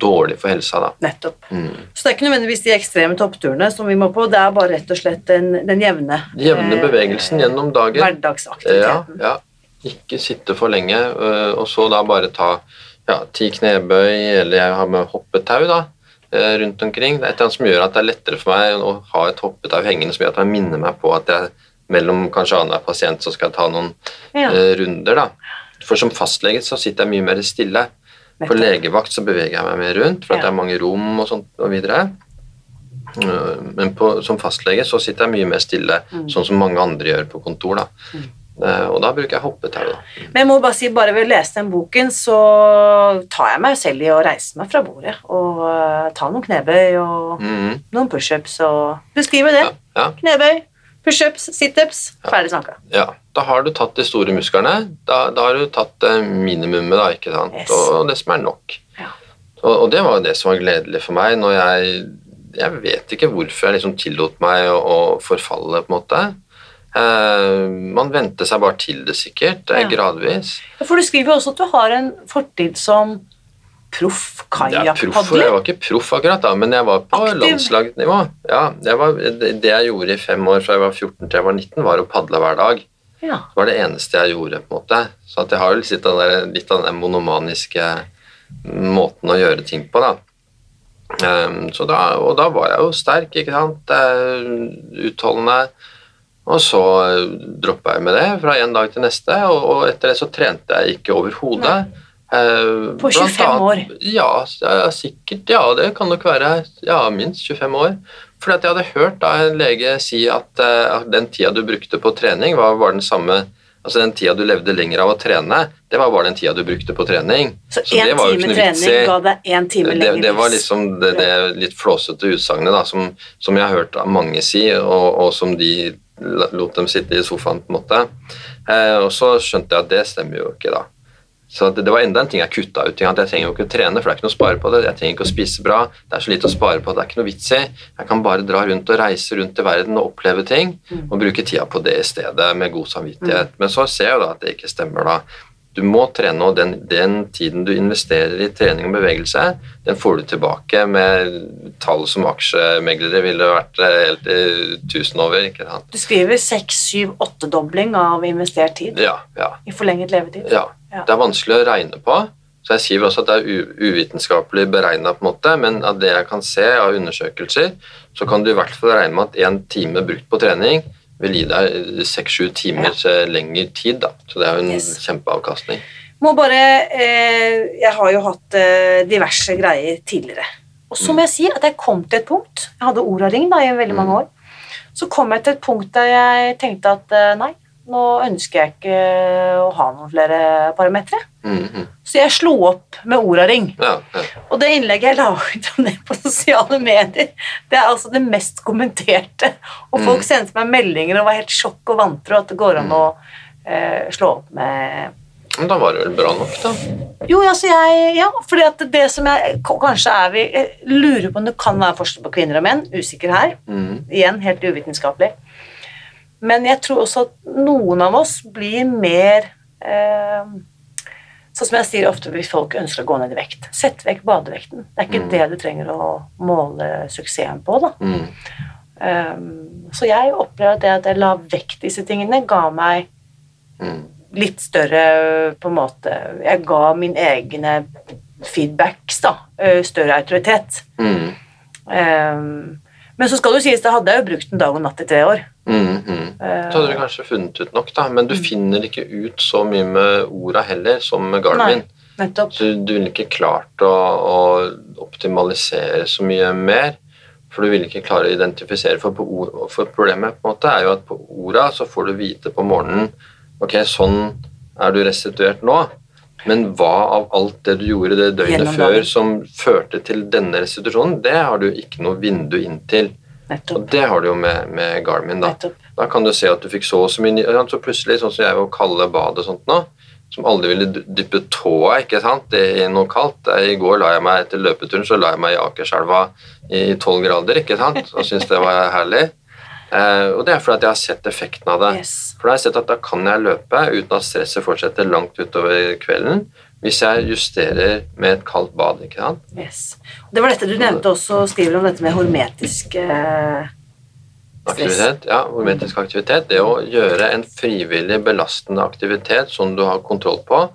dårlig for helsa, da. Nettopp. Mm. Så det er ikke nødvendigvis de ekstreme toppturene som vi må på, det er bare rett og slett den, den jevne Jevne eh, bevegelsen gjennom dagen. Ja, Hverdagsaktiviteten. ja. Ikke sitte for lenge, øh, og så da bare ta ja, ti knebøy, eller jeg har med hoppetau da, øh, rundt omkring. Det er et eller annet som gjør at det er lettere for meg å ha et hoppetau hengende, som gjør at jeg minner meg på at jeg mellom kanskje annenhver pasient så skal jeg ta noen Ja. uh, runder. da. For som fastlege så sitter jeg mye mer stille. På legevakt så beveger jeg meg mer rundt, for at det er mange rom og sånt og videre. Men på, som fastlege så sitter jeg mye mer stille, Mm. sånn som mange andre gjør på kontor. da. Eh, Og da bruker jeg hoppetau. da. Men jeg må bare si, bare ved å lese den boken, så tar jeg meg selv i å reise meg fra bordet og eh, ta noen knebøy og mm. noen pushups og beskrive det. Ja, ja, Knebøy, pushups, situps, ferdig snakka. ja. Da har du tatt de store musklene. Da, da har du tatt eh, minimumet, da, ikke sant? Yes. Og det som er nok. Ja. Og, og det var jo det som var gledelig for meg når jeg Jeg vet ikke hvorfor jeg liksom tillot meg å, å forfalle, på en måte. Eh, man venter seg bare til det, sikkert. Det er Ja. gradvis. For du skriver også at du har en fortid som proff Ja, jeg var ikke proff akkurat da, men jeg var på Aktiv. landslagsnivå. Ja, var, det, jeg gjorde i fem år fra jeg var 14 til jeg var 19, var å padle hver dag. Ja. Det var det eneste jeg gjorde, på en måte. Så at jeg har litt av, der, litt av den monomaniske måten å gjøre ting på, da. Um, så da. Og da var jeg jo sterk, ikke sant. Eh, Utholdende. Og så droppa jeg med det fra en dag til neste, og, og etter det så trente jeg ikke overhodet. Eh, På 25 annet- år? Ja, ja, sikkert. Ja, det kan nok være. Ja, minst 25 år. Fordi at jeg hadde hørt da en lege si at eh, at den tida du brukte på trening, var, var den samme Altså den tida du levde lenger av å trene, det var bare den tida du brukte på trening. Så én time trening ga deg én time lenger lenger det var liksom det, det litt flåsete utsagnet som, som jeg har hørt mange si, og, og som de lot dem sitte i sofaen, på en måte. Eh, og så skjønte jeg at det stemmer jo ikke, da. Så det, var enda en ting jeg kutta ut. At jeg trenger jo ikke å trene, for det er ikke noe å spare på det. Jeg trenger ikke å spise bra. Det er så lite å spare på, det er ikke noe vits i. Jeg kan bare dra rundt og reise rundt i verden og oppleve ting, og bruke tida på det i stedet med god samvittighet. Men så ser jeg jo da at det ikke stemmer, da. Du må trene, og den, den tiden du investerer i trening og bevegelse, den får du tilbake med tall som aksjemeglere ville vært eh, helt i tusen over. ikke sant? Du skriver 6-7-8-dobling av investert tid Ja, ja. i forlenget levetid. Ja, Ja. det er vanskelig å regne på. Så jeg skriver også at det er uvitenskapelig beregna, men av det jeg kan se av undersøkelser, så kan du i hvert fall regne med at én time brukt på trening vil gi deg seks-sju timer ja. lengre tid. Da. Så det er jo en Yes. kjempeavkastning. Må bare eh, Jeg har jo hatt eh, diverse greier tidligere. Og så må jeg si at jeg kom til et punkt Jeg hadde Oraring da i veldig mange år. Så kom jeg til et punkt der jeg tenkte at eh, nei, nå ønsker jeg ikke å ha noen flere parametere. Mhm. Så jeg slo opp med Oraring. Ja, ja. Og det innlegget jeg la ut om det på sosiale medier, det er altså det mest kommenterte. Og folk sendte meg meldinger og var helt sjokk og vantro at det går an å eh, slå opp med Men da var det vel bra nok, da. Jo, altså jeg Ja, fordi at det som jeg Kanskje er vi Jeg lurer på om det kan være forskjell på kvinner og menn. Usikker her. Mm. Igjen helt uvitenskapelig. Men jeg tror også at noen av oss blir mer eh, Sånn som jeg sier ofte hvis folk ønsker å gå ned i vekt. Sett vekk badevekten. Det er ikke det du trenger å måle suksessen på. da. Mm. Um, så jeg opplever at det at jeg la vekt disse tingene, ga meg mm. litt større på en måte Jeg ga min egne feedbacks da, større autoritet. Um, men så skal det sies, da hadde jeg jo brukt en dag og natt i tre år. Mhm. Eh, Så hadde du kanskje funnet ut nok, da. Men du finner ikke ut så mye med orda heller, som med Garmin. Nei, nettopp. Så du ville ikke klart å, å optimalisere så mye mer. For du ville ikke klare å identifisere. For, på ord, for problemet på en måte er jo at på orda så får du vite på morgenen Ok, sånn er du restituert nå. Men hva av alt det du gjorde det døgnet før som førte til denne restitusjonen, det har du ikke noe vindu inn til. Nettopp. Og det har du jo med, med Garmin. da. nettopp. Da kan du se at du fikk så og så mye Så plutselig, sånn som jeg vil kalle badet og sånt nå, som aldri ville dyppe tåa ikke sant, i noe kaldt. I går la jeg meg etter løpeturen så la jeg meg i Akerselva i tolv grader ikke sant, og syntes det var herlig. Eh, og det er fordi jeg har sett effekten av det. Yes. For da har jeg sett at da kan jeg løpe uten at stresset fortsetter langt utover kvelden hvis jeg justerer med et kaldt bad. ikke sant? yes. Det var dette du nevnte også, skriver om dette med hormetisk eh. Aktivitet, ja, hormetisk aktivitet. Det å gjøre en frivillig belastende aktivitet som du har kontroll på,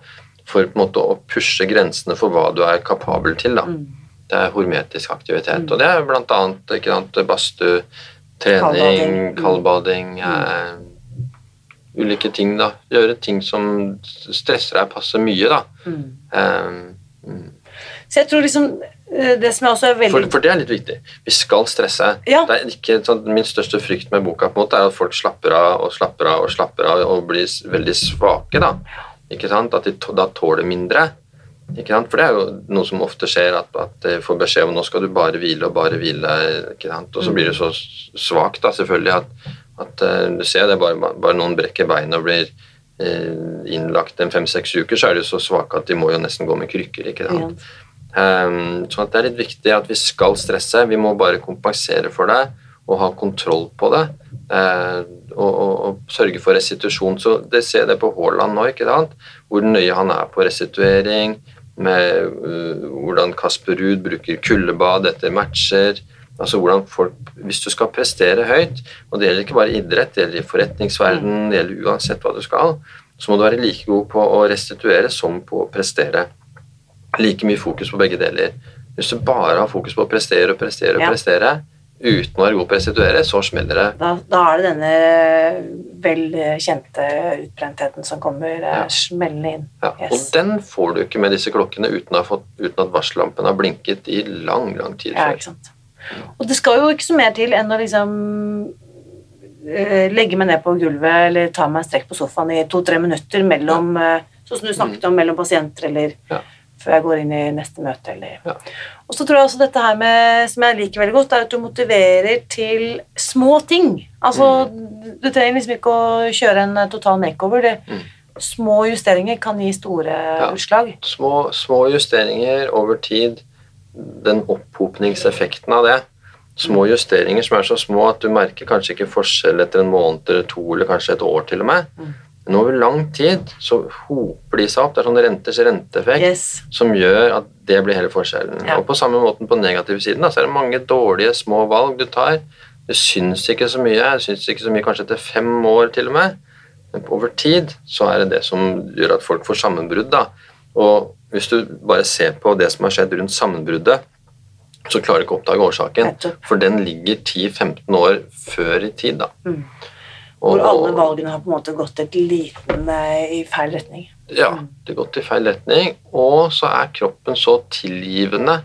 for på en måte å pushe grensene for hva du er kapabel til. Da. Mm. Det er hormetisk aktivitet. Og det er sant, badstue, trening, Kaldbading. kaldbading eh, Ulike ting, da. Gjøre ting som stresser deg passe mye, da. Mm. Um, mm. Så jeg tror liksom eh, Det som også er veldig For, for det er litt viktig. Vi skal stresse. Ja. Det er ikke, sånn, min største frykt med boka på en måte er at folk slapper av og slapper av og slapper av og blir veldig svake. Da Ikke sant? At de da tåler mindre. Ikke sant? For det er jo noe som ofte skjer, at, at de får beskjed om nå skal du bare hvile og bare hvile. Ikke sant? Og så blir du så svak da, selvfølgelig at, at uh, du ser det, bare, bare noen brekker beinet og blir uh, innlagt en fem-seks uker, så er de så svake at de må jo nesten gå med krykker. ikke sant? Ja. Um, så at det er litt viktig at vi skal stresse, vi må bare kompensere for det og ha kontroll på det. Uh, og, og, og sørge for restitusjon. Så det ser det på Haaland nå, ikke sant? hvor nøye han er på restituering, med hvordan Kasper Ruud bruker kuldebad etter matcher. Altså hvordan folk, Hvis du skal prestere høyt, og det gjelder ikke bare idrett, det gjelder i forretningsverden, det gjelder uansett hva du skal, så må du være like god på å restituere som på å prestere like mye fokus på begge deler. Hvis du bare har fokus på å prestere og prestere og Ja. prestere uten å være god på å restituere, så smeller det. Da, da er det denne velkjente utbrentheten som kommer eh, Ja. smellende inn. Ja. Yes. Og den får du ikke med disse klokkene uten, fått, uten at varsellampen har blinket i lang, lang tid Ja, ikke sant. Og det skal jo ikke så mer til enn å liksom eh, legge meg ned på gulvet eller ta meg en strekk på sofaen i to-tre minutter mellom eh, Sånn som du snakket om, mellom pasienter eller Ja. før jeg går inn i neste møte eller Ja. Og så tror jeg også dette her med, som jeg liker veldig godt, er at du motiverer til små ting. Altså, Mm. du trenger liksom ikke å kjøre en eh, total makeover. Det, Mm. små justeringer kan gi store utslag. Små, små justeringer over tid, den opphopningseffekten av det. Små justeringer som er så små at du merker kanskje ikke forskjell etter en måned eller to, eller kanskje et år til og med. Men over lang tid så hoper de seg opp. Det er sånn renters renteeffekt Yes. som gjør at det blir hele forskjellen. Ja. Og på samme måten på negativ siden, da, så er det mange dårlige små valg du tar. Du syns ikke så mye, du syns ikke så mye kanskje etter fem år til og med. Men over tid så er det det som gjør at folk får sammenbrudd. da. Og hvis du bare ser på det som har skjedd rundt sammenbruddet, så klarer du ikke å oppdage årsaken. For den ligger 10-15 år før i tid. da. Mm. Og- Hvor alle valgene har på en måte gått et liten eh, i feil retning. Ja, det har gått i feil retning. Og så er kroppen så tilgivende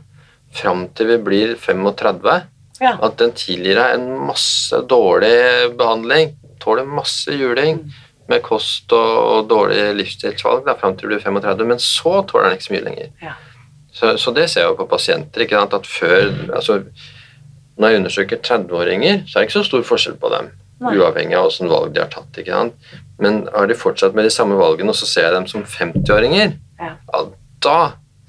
fram til vi blir 35 Ja. at den tilgir deg en masse dårlig behandling. Tåler masse juling med kost og, og dårlige livsstilsvalg da, fram til du blir 35, men så tåler den ikke så mye lenger. Ja. Så, så det ser jeg jo på pasienter. ikke sant, at før, altså, Når jeg undersøker 30-åringer, så er det ikke så stor forskjell på dem. Nei. Uavhengig av hvilke valg de har tatt. ikke sant? Men har de fortsatt med de samme valgene, og så ser jeg dem som 50-åringer, Ja. ja, da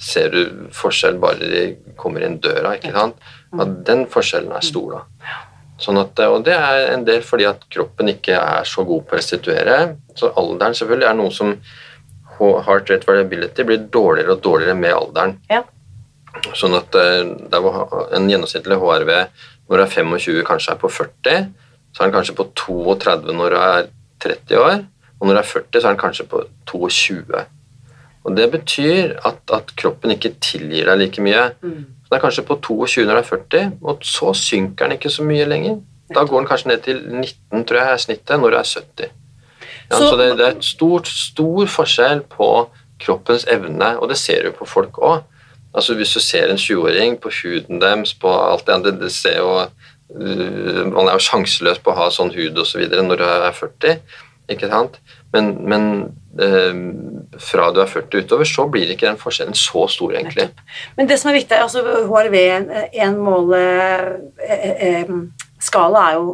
ser du forskjell bare de kommer inn døra. ikke sant? At den forskjellen er stor, da. Sånn at, og det er en del fordi at kroppen ikke er så god på å restituere. Så alderen selvfølgelig er noe som heart rate variability blir dårligere og dårligere med alderen. Ja. Sånn at eh, en gjennomsnittlig HRV når du er 25 kanskje er på 40, så er den kanskje på 32 når du er 30 år, og når du er 40 så er den kanskje på 22. Og Det betyr at, at kroppen ikke tilgir deg like mye. Mm. Så Den er kanskje på 22 når du er 40, og så synker den ikke så mye lenger. Da går den kanskje ned til 19, tror jeg er snittet, når du er 70. Ja, så Så- det, det er et stort, stor forskjell på kroppens evne, og det ser du på folk òg. Altså Hvis du ser en 20-åring på huden deres, på alt det andre, det ser jo øh, Man er jo sjanseløs på å ha sånn hud og så når du er 40, ikke sant? Men, men øh, fra du er 40 utover, så blir ikke den forskjellen så stor, egentlig. Men det som er viktig, altså HRV, en måleskala eh, eh, er jo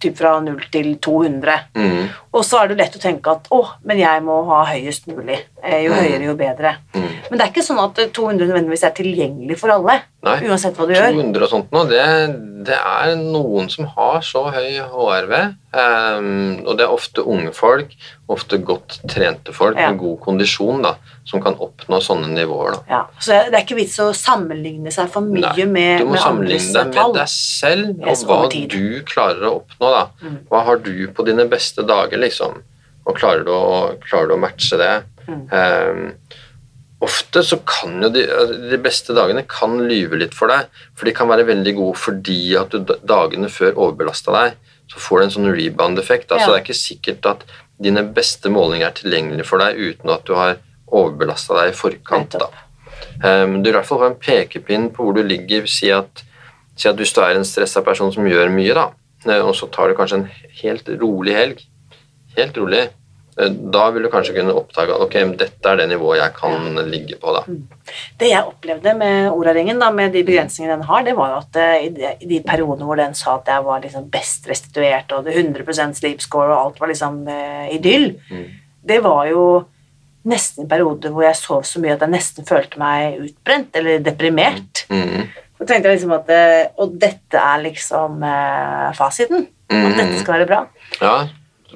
typ fra 0 til 200. Mm, Og så er det lett å tenke at å, men jeg må ha høyest mulig. Eh, Jo Mm. høyere, jo bedre. mm. Men det er ikke sånn at eh, 200 nødvendigvis er tilgjengelig for alle. Nei. Uansett hva du gjør. 200 og sånt nå, det, det er noen som har så høy HRV. um, og det er ofte unge folk, ofte godt trente folk Ja. med god kondisjon, da, som kan oppnå sånne nivåer. da. Ja, så det er ikke vits å sammenligne seg for mye Nei, med, Du må sammenligne deg med deg selv og hva du klarer å oppnå. Da. Mm. Hva har du på dine beste dager, liksom? Og klarer du å, klarer du å matche det? Mm. Um, ofte så kan jo de, altså, de beste dagene kan lyve litt for deg, for de kan være veldig gode fordi at du dagene før overbelasta deg, så får du en sånn rebound-effekt. Altså, Ja. Det er ikke sikkert at dine beste målinger er tilgjengelige for deg uten at du har overbelasta deg i forkant. da. Um, du i hvert fall har en pekepinn på hvor du ligger. Si at, si at hvis du er en stressa person som gjør mye, da, og så tar du kanskje en helt rolig helg, helt rolig, eh, da vil du kanskje kunne oppdage at ok, dette er det nivået jeg kan ligge på. da. Det jeg opplevde med Oraringen, da, med de begrensningene den har, det var jo at eh, i de, i de periodene hvor den sa at jeg var liksom best restituert, og det 100% sleep score, og alt var liksom eh, idyll, Mm. det var jo nesten en periode hvor jeg sov så mye at jeg nesten følte meg utbrent, eller deprimert. Mm. Så tenkte jeg liksom at eh, Og dette er liksom eh, fasiten. At dette skal være bra. Ja,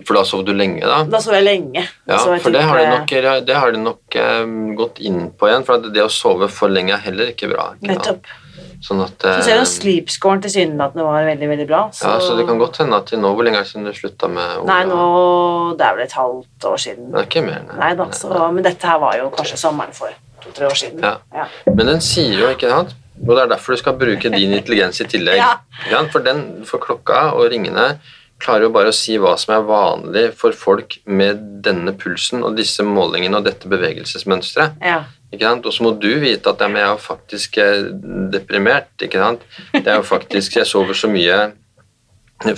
for da sov du lenge, da. Da sov jeg lenge. Ja, jeg for det har de eh, nok, det har de nok eh, gått inn på igjen, for det å sove for lenge er heller ikke bra. Ikke? Nettopp. Sånn at, Så du til sleep-scoren tilsynelatende var veldig, veldig bra. ja, så det kan godt hende at til nå Hvor lenge er det siden du slutta med Ola? Nei, nå Det er vel et halvt år siden. Det er ikke mer, nei. Nei da, så, men dette her var jo kanskje sommeren for to-tre år siden. Ja. Ja. Men den sier jo, ikke sant Og det er derfor du skal bruke din intelligens i tillegg. Ja. For, den, for klokka og ringene klarer jo bare å si hva som er vanlig for folk med denne pulsen og disse målingene og dette bevegelsesmønsteret. Ja. Og så må du vite at jeg er faktisk eh, deprimert. ikke sant? Det er jo faktisk, Jeg sover så mye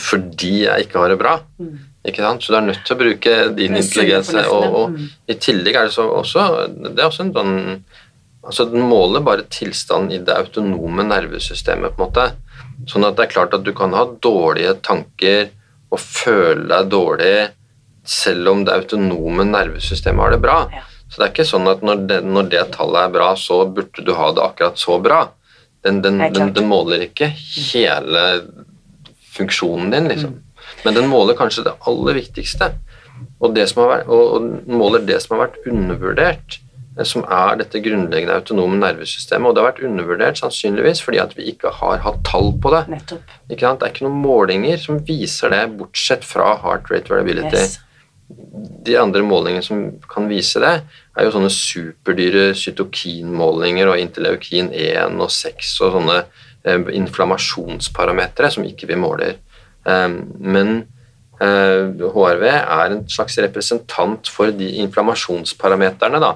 fordi jeg ikke har det bra. Mm. Ikke sant? Så du er nødt til å bruke din intelligens. Og, og mm. i tillegg er det så også Det er også en sånn altså Den måler bare tilstanden i det autonome nervesystemet. på en måte. Sånn at det er klart at du kan ha dårlige tanker og føle deg dårlig selv om det autonome nervesystemet har det bra. Ja. Så det er ikke sånn at når det, når det tallet er bra, så burde du ha det akkurat så bra. Den, den, den, den måler ikke hele funksjonen din, liksom. Mm. Men den måler kanskje det aller viktigste. Og, det som har vært, og, og måler det som har vært undervurdert, som er dette grunnleggende autonome nervesystemet. Og det har vært undervurdert sannsynligvis fordi at vi ikke har hatt tall på det. Nettopp. Det er ikke noen målinger som viser det, bortsett fra heart rate variability. Yes. De andre målingene som kan vise det, er jo sånne superdyre cytokinmålinger og interleukin 1 og 6 og sånne eh, inflammasjonsparametere som ikke vi måler. Eh, men eh, HRV er en slags representant for de inflammasjonsparameterne da,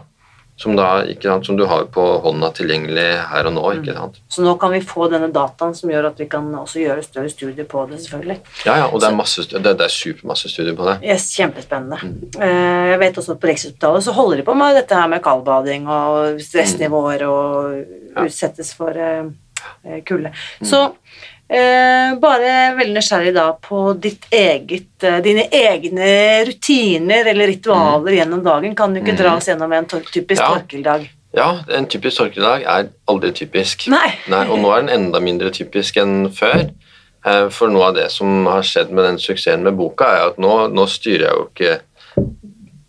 som, da, sant, som du har på hånda tilgjengelig her og nå. ikke sant? Så nå kan vi få denne dataen som gjør at vi kan også gjøre større studier på det, selvfølgelig. Ja, ja, og det er, masse, det, det er supermasse studier på det. Yes, kjempespennende. Mm. Eh, Jeg vet også at på Rikshospitalet så holder de på med dette her med kaldbading og stressnivåer og Mm. Utsettes for eh, eh, kulde. Mm. Så bare veldig nysgjerrig da på ditt eget, eh, dine egne rutiner eller ritualer gjennom dagen. Kan du ikke dra oss gjennom en typisk Mm. Ja. torkeldag? Ja, en typisk torkeldag er aldri typisk. Nei. og nå er den enda mindre typisk enn før. Eh, For noe av det som har skjedd med den suksessen med boka, er at nå, nå styrer jeg jo ikke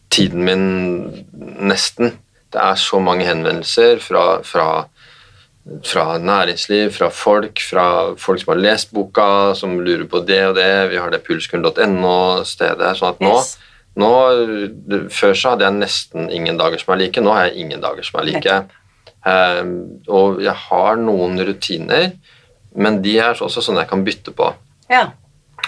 tiden min nesten. Det er så mange henvendelser fra, fra, fra næringsliv, fra folk, fra folk som har lest boka, som lurer på det og det. Vi har det pulskuren.no-stedet. sånn at nå, Yes. nå Før så hadde jeg nesten ingen dager som er like. Nå har jeg ingen dager som er like. Um, og jeg har noen rutiner, men de er også sånne jeg kan bytte på. Ja.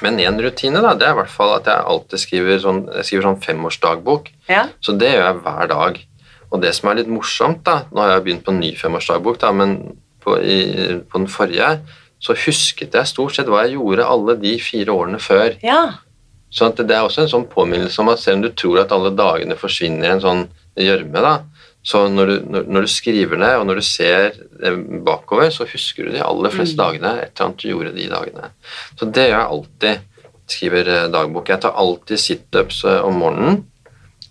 Men én rutine da, det er i hvert fall at jeg alltid skriver sånn, jeg skriver sånn femårsdagbok. ja. Så det gjør jeg hver dag. Og det som er litt morsomt, da Nå har jeg begynt på en ny femårsdagbok, da, men på, i, på den forrige så husket jeg stort sett hva jeg gjorde alle de fire årene før. ja. Så at det er også en sånn påminnelse om at selv om du tror at alle dagene forsvinner i en sånn gjørme, da, så når du, når, du skriver ned, og når du ser bakover, så husker du de aller fleste dagene et eller annet du gjorde de dagene. Så det gjør jeg alltid. Skriver eh, dagbok. Jeg tar alltid situps eh, om morgenen.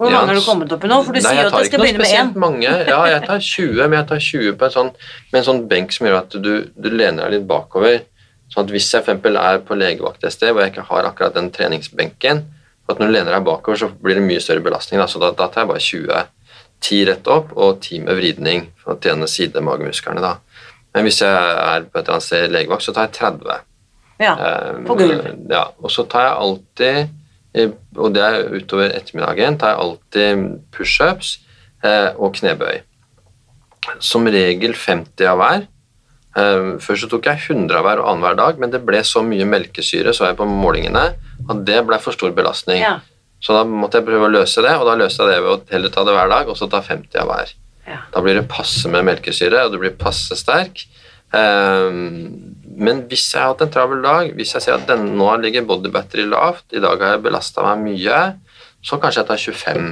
Hvor Ja, mange har du kommet opp i nå? For du Nei, sier jo at jeg skal begynne med én. Mange. Ja, jeg tar 20, men jeg tar 20 på en sånn, med en sånn benk som gjør at du, du lener deg litt bakover. Sånn at hvis jeg for er på legevakt et sted hvor jeg ikke har akkurat den treningsbenken, for at når du lener deg bakover, så blir det mye større belastning. Da, så da, da tar jeg bare 20. 10 rett opp og 10 med vridning for å tjene sidemagemusklene. da. Men hvis jeg er på et eller annet sted i legevakt, så tar jeg 30. Ja, Eh, på gulv. Ja, og så tar jeg alltid, eh, og det er utover ettermiddagen, tar jeg alltid pushups eh, og knebøy. Som regel 50 av hver. Eh, Før så tok jeg 100 av hver og annenhver dag, men det ble så mye melkesyre så jeg på målingene, at det ble for stor belastning. Ja. Så da måtte jeg prøve å løse det, og da løste jeg det ved å heller ta det hver dag, og så ta 50 av hver. Ja. Da blir det passe med melkesyre, og du blir passe sterk. Ehm, men hvis jeg har hatt en travel dag, hvis jeg ser at den, nå ligger body battery lavt, i dag har jeg belasta meg mye, så kanskje jeg tar 25.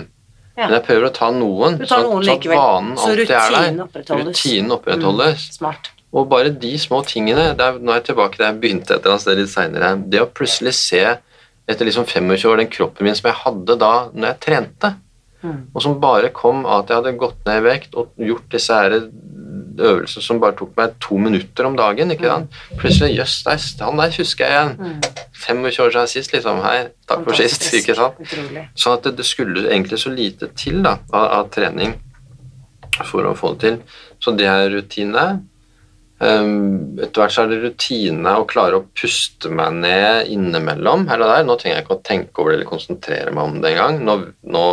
Ja. Men jeg prøver å ta noen, tar noen vanen så alltid er der. opprettholdes. Rutinen opprettholdes. Smart. Og bare de små tingene det er, Nå er jeg tilbake til jeg begynte et eller annet sted litt seinere. Det å plutselig se etter liksom 25 år den kroppen min som jeg hadde da når jeg trente, Mm. og som bare kom av at jeg hadde gått ned i vekt og gjort disse her øvelser som bare tok meg to minutter om dagen. ikke sant? Plutselig Jøss, yes, han der husker jeg igjen. Mm. 25 år siden sist, liksom. Hei, takk for sist. Ikke sant? Sånn at det, det skulle egentlig så lite til da, av, av trening for å få det til. Så det er rutine. Um, etter hvert så er det rutine å klare å puste meg ned innimellom her og der. Nå trenger jeg ikke å tenke over det eller konsentrere meg om det engang. Nå, nå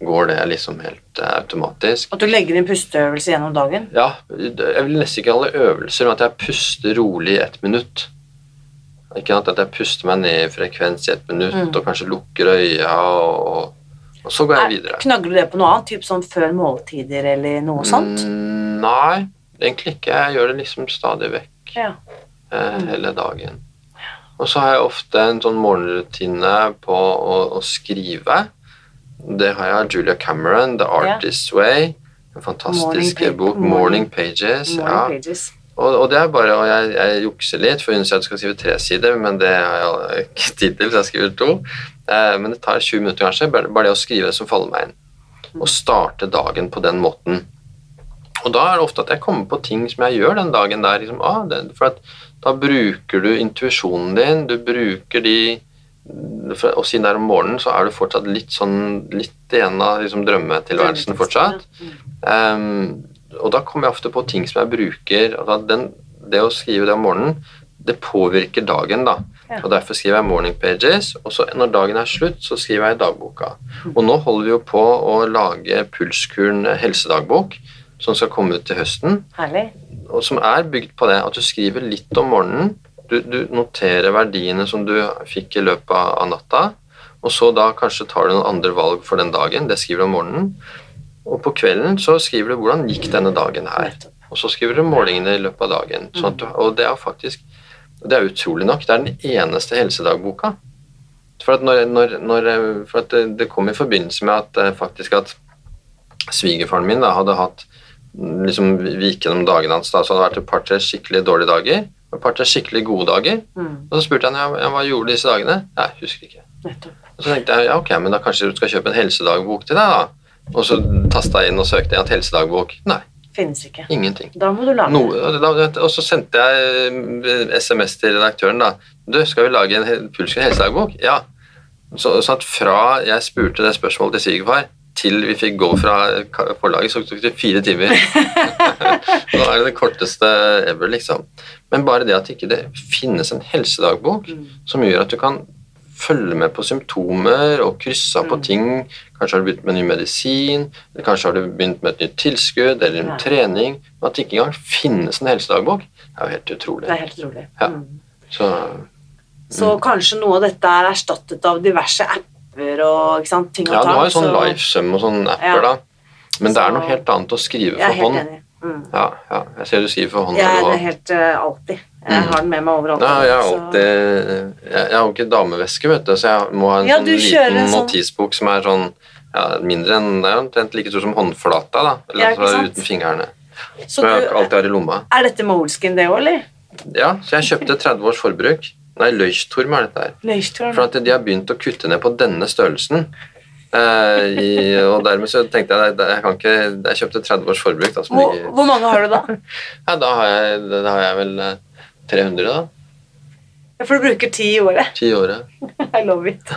går det liksom helt eh, automatisk. At du legger inn pusteøvelse gjennom dagen. Ja, jeg vil nesten ikke kalle det øvelser, men at jeg puster rolig i ett minutt. Ikke sant? At jeg puster meg ned i frekvens i ett minutt, Mm. og kanskje lukker øya, og, og så går jeg Er- videre. Knagger du det på noe annet? Typ sånn før måltider eller noe sånt? Mm, nei, egentlig ikke. Jeg gjør det liksom stadig vekk Ja. eh, hele dagen. Og så har jeg ofte en sånn morgenrutine på å, å skrive. Det har jeg Julia Cameron, 'The Artist's Way'. En fantastisk Morning bok. morning- Pages'. Morning ja. pages. Og, og det er bare, og jeg, jeg jukser litt, for hun sier at du skal skrive tre sider, men det har jeg ikke tid til, så jeg skriver to. Eh, men det tar 20 minutter kanskje, bare, bare det å skrive det som faller meg inn. Og starte dagen på den måten. Og da er det ofte at jeg kommer på ting som jeg gjør den dagen der. Liksom, ah, det, for at da bruker du intuisjonen din, du bruker de Og siden det er om morgenen, så er du fortsatt litt sånn litt igjen av liksom, drømmetilværelsen fortsatt. Um, og da kommer jeg ofte på ting som jeg bruker altså den, Det å skrive det om morgenen, det påvirker dagen, da. Ja. Og Derfor skriver jeg morning pages, og så når dagen er slutt, så skriver jeg i dagboka. Og nå holder vi jo på å lage Pulskuren helsedagbok, som skal komme ut til høsten Herlig. og som er bygd på det at du skriver litt om morgenen. Du, du noterer verdiene som du fikk i løpet av natta, og så da kanskje tar du noen andre valg for den dagen. Det skriver du om morgenen. Og på kvelden så skriver du hvordan gikk denne dagen her. Og så skriver du målingene i løpet av dagen. Du, og det er faktisk Det er utrolig nok. Det er den eneste helsedagboka. For at, når, når, når, for at det, det kom i forbindelse med at eh, faktisk at svigerfaren min da, hadde hatt liksom, Vi gikk gjennom dagene hans. Da, så hadde det vært et par-tre skikkelig dårlige dager et par-tre skikkelig gode dager. Mm. Og så spurte han ja, hva gjorde du disse dagene. Nei, husker ikke. Nettopp. Og så tenkte jeg ja, ok, men da kanskje du skal kjøpe en helsedagbok til deg, da. Og så tasta jeg inn og søkte jeg helsedagbok. Nei, Finnes ikke. ingenting. Da må du lage Noe, og så sendte jeg eh, SMS til redaktøren da. Du, skal vi lage en he- helsedagbok? Ja. Så, så at fra jeg spurte det spørsmålet til svigerfar, til vi fikk gå fra forlaget, så tok det fire timer. Nå er det det korteste ever, liksom. Men bare det at ikke det finnes en helsedagbok som gjør at du kan følge med på symptomer og krysse av på ting. Kanskje har du begynt med ny medisin, eller kanskje har du begynt med et nytt tilskudd eller en Ja. trening. Men at det ikke engang finnes en helsedagbok, er jo helt utrolig. Det er helt utrolig. Ja. Mm. Så Så kanskje noe av dette er erstattet av diverse apper og ikke sant, ting og ja, du tang. har jo sånn så- LifeSum og sånne apper, Ja. da. Men det er noe helt annet å skrive for hånd. enig. Mm. Ja, ja, jeg ser du skriver for hånd. Jeg er det helt uh, alltid. Jeg Mm. har den med meg overalt. Ja, jeg har så- alltid Jeg, jeg har ikke dameveske, vet du, så jeg må ha en Ja, sånn liten en sånn- notisbok som er sånn ja, mindre enn Det er omtrent like stor som håndflata, da. Eller Ja, altså uten fingrene. Så Som jeg du, alltid har i lomma. er dette Moleskin, det òg, eller? Ja, så jeg kjøpte 30 års forbruk. Nei, Løystorm er dette her. Løystorm. For at de har begynt å kutte ned på denne størrelsen. Eh, i, og dermed så tenkte jeg jeg kan ikke Jeg kjøpte 30 års forbruk. Da, som Hvor, ligger, hvor mange har du da? ja, da har jeg, da har jeg vel eh, 300, da. For du bruker ti i året. Ti i året. I love it.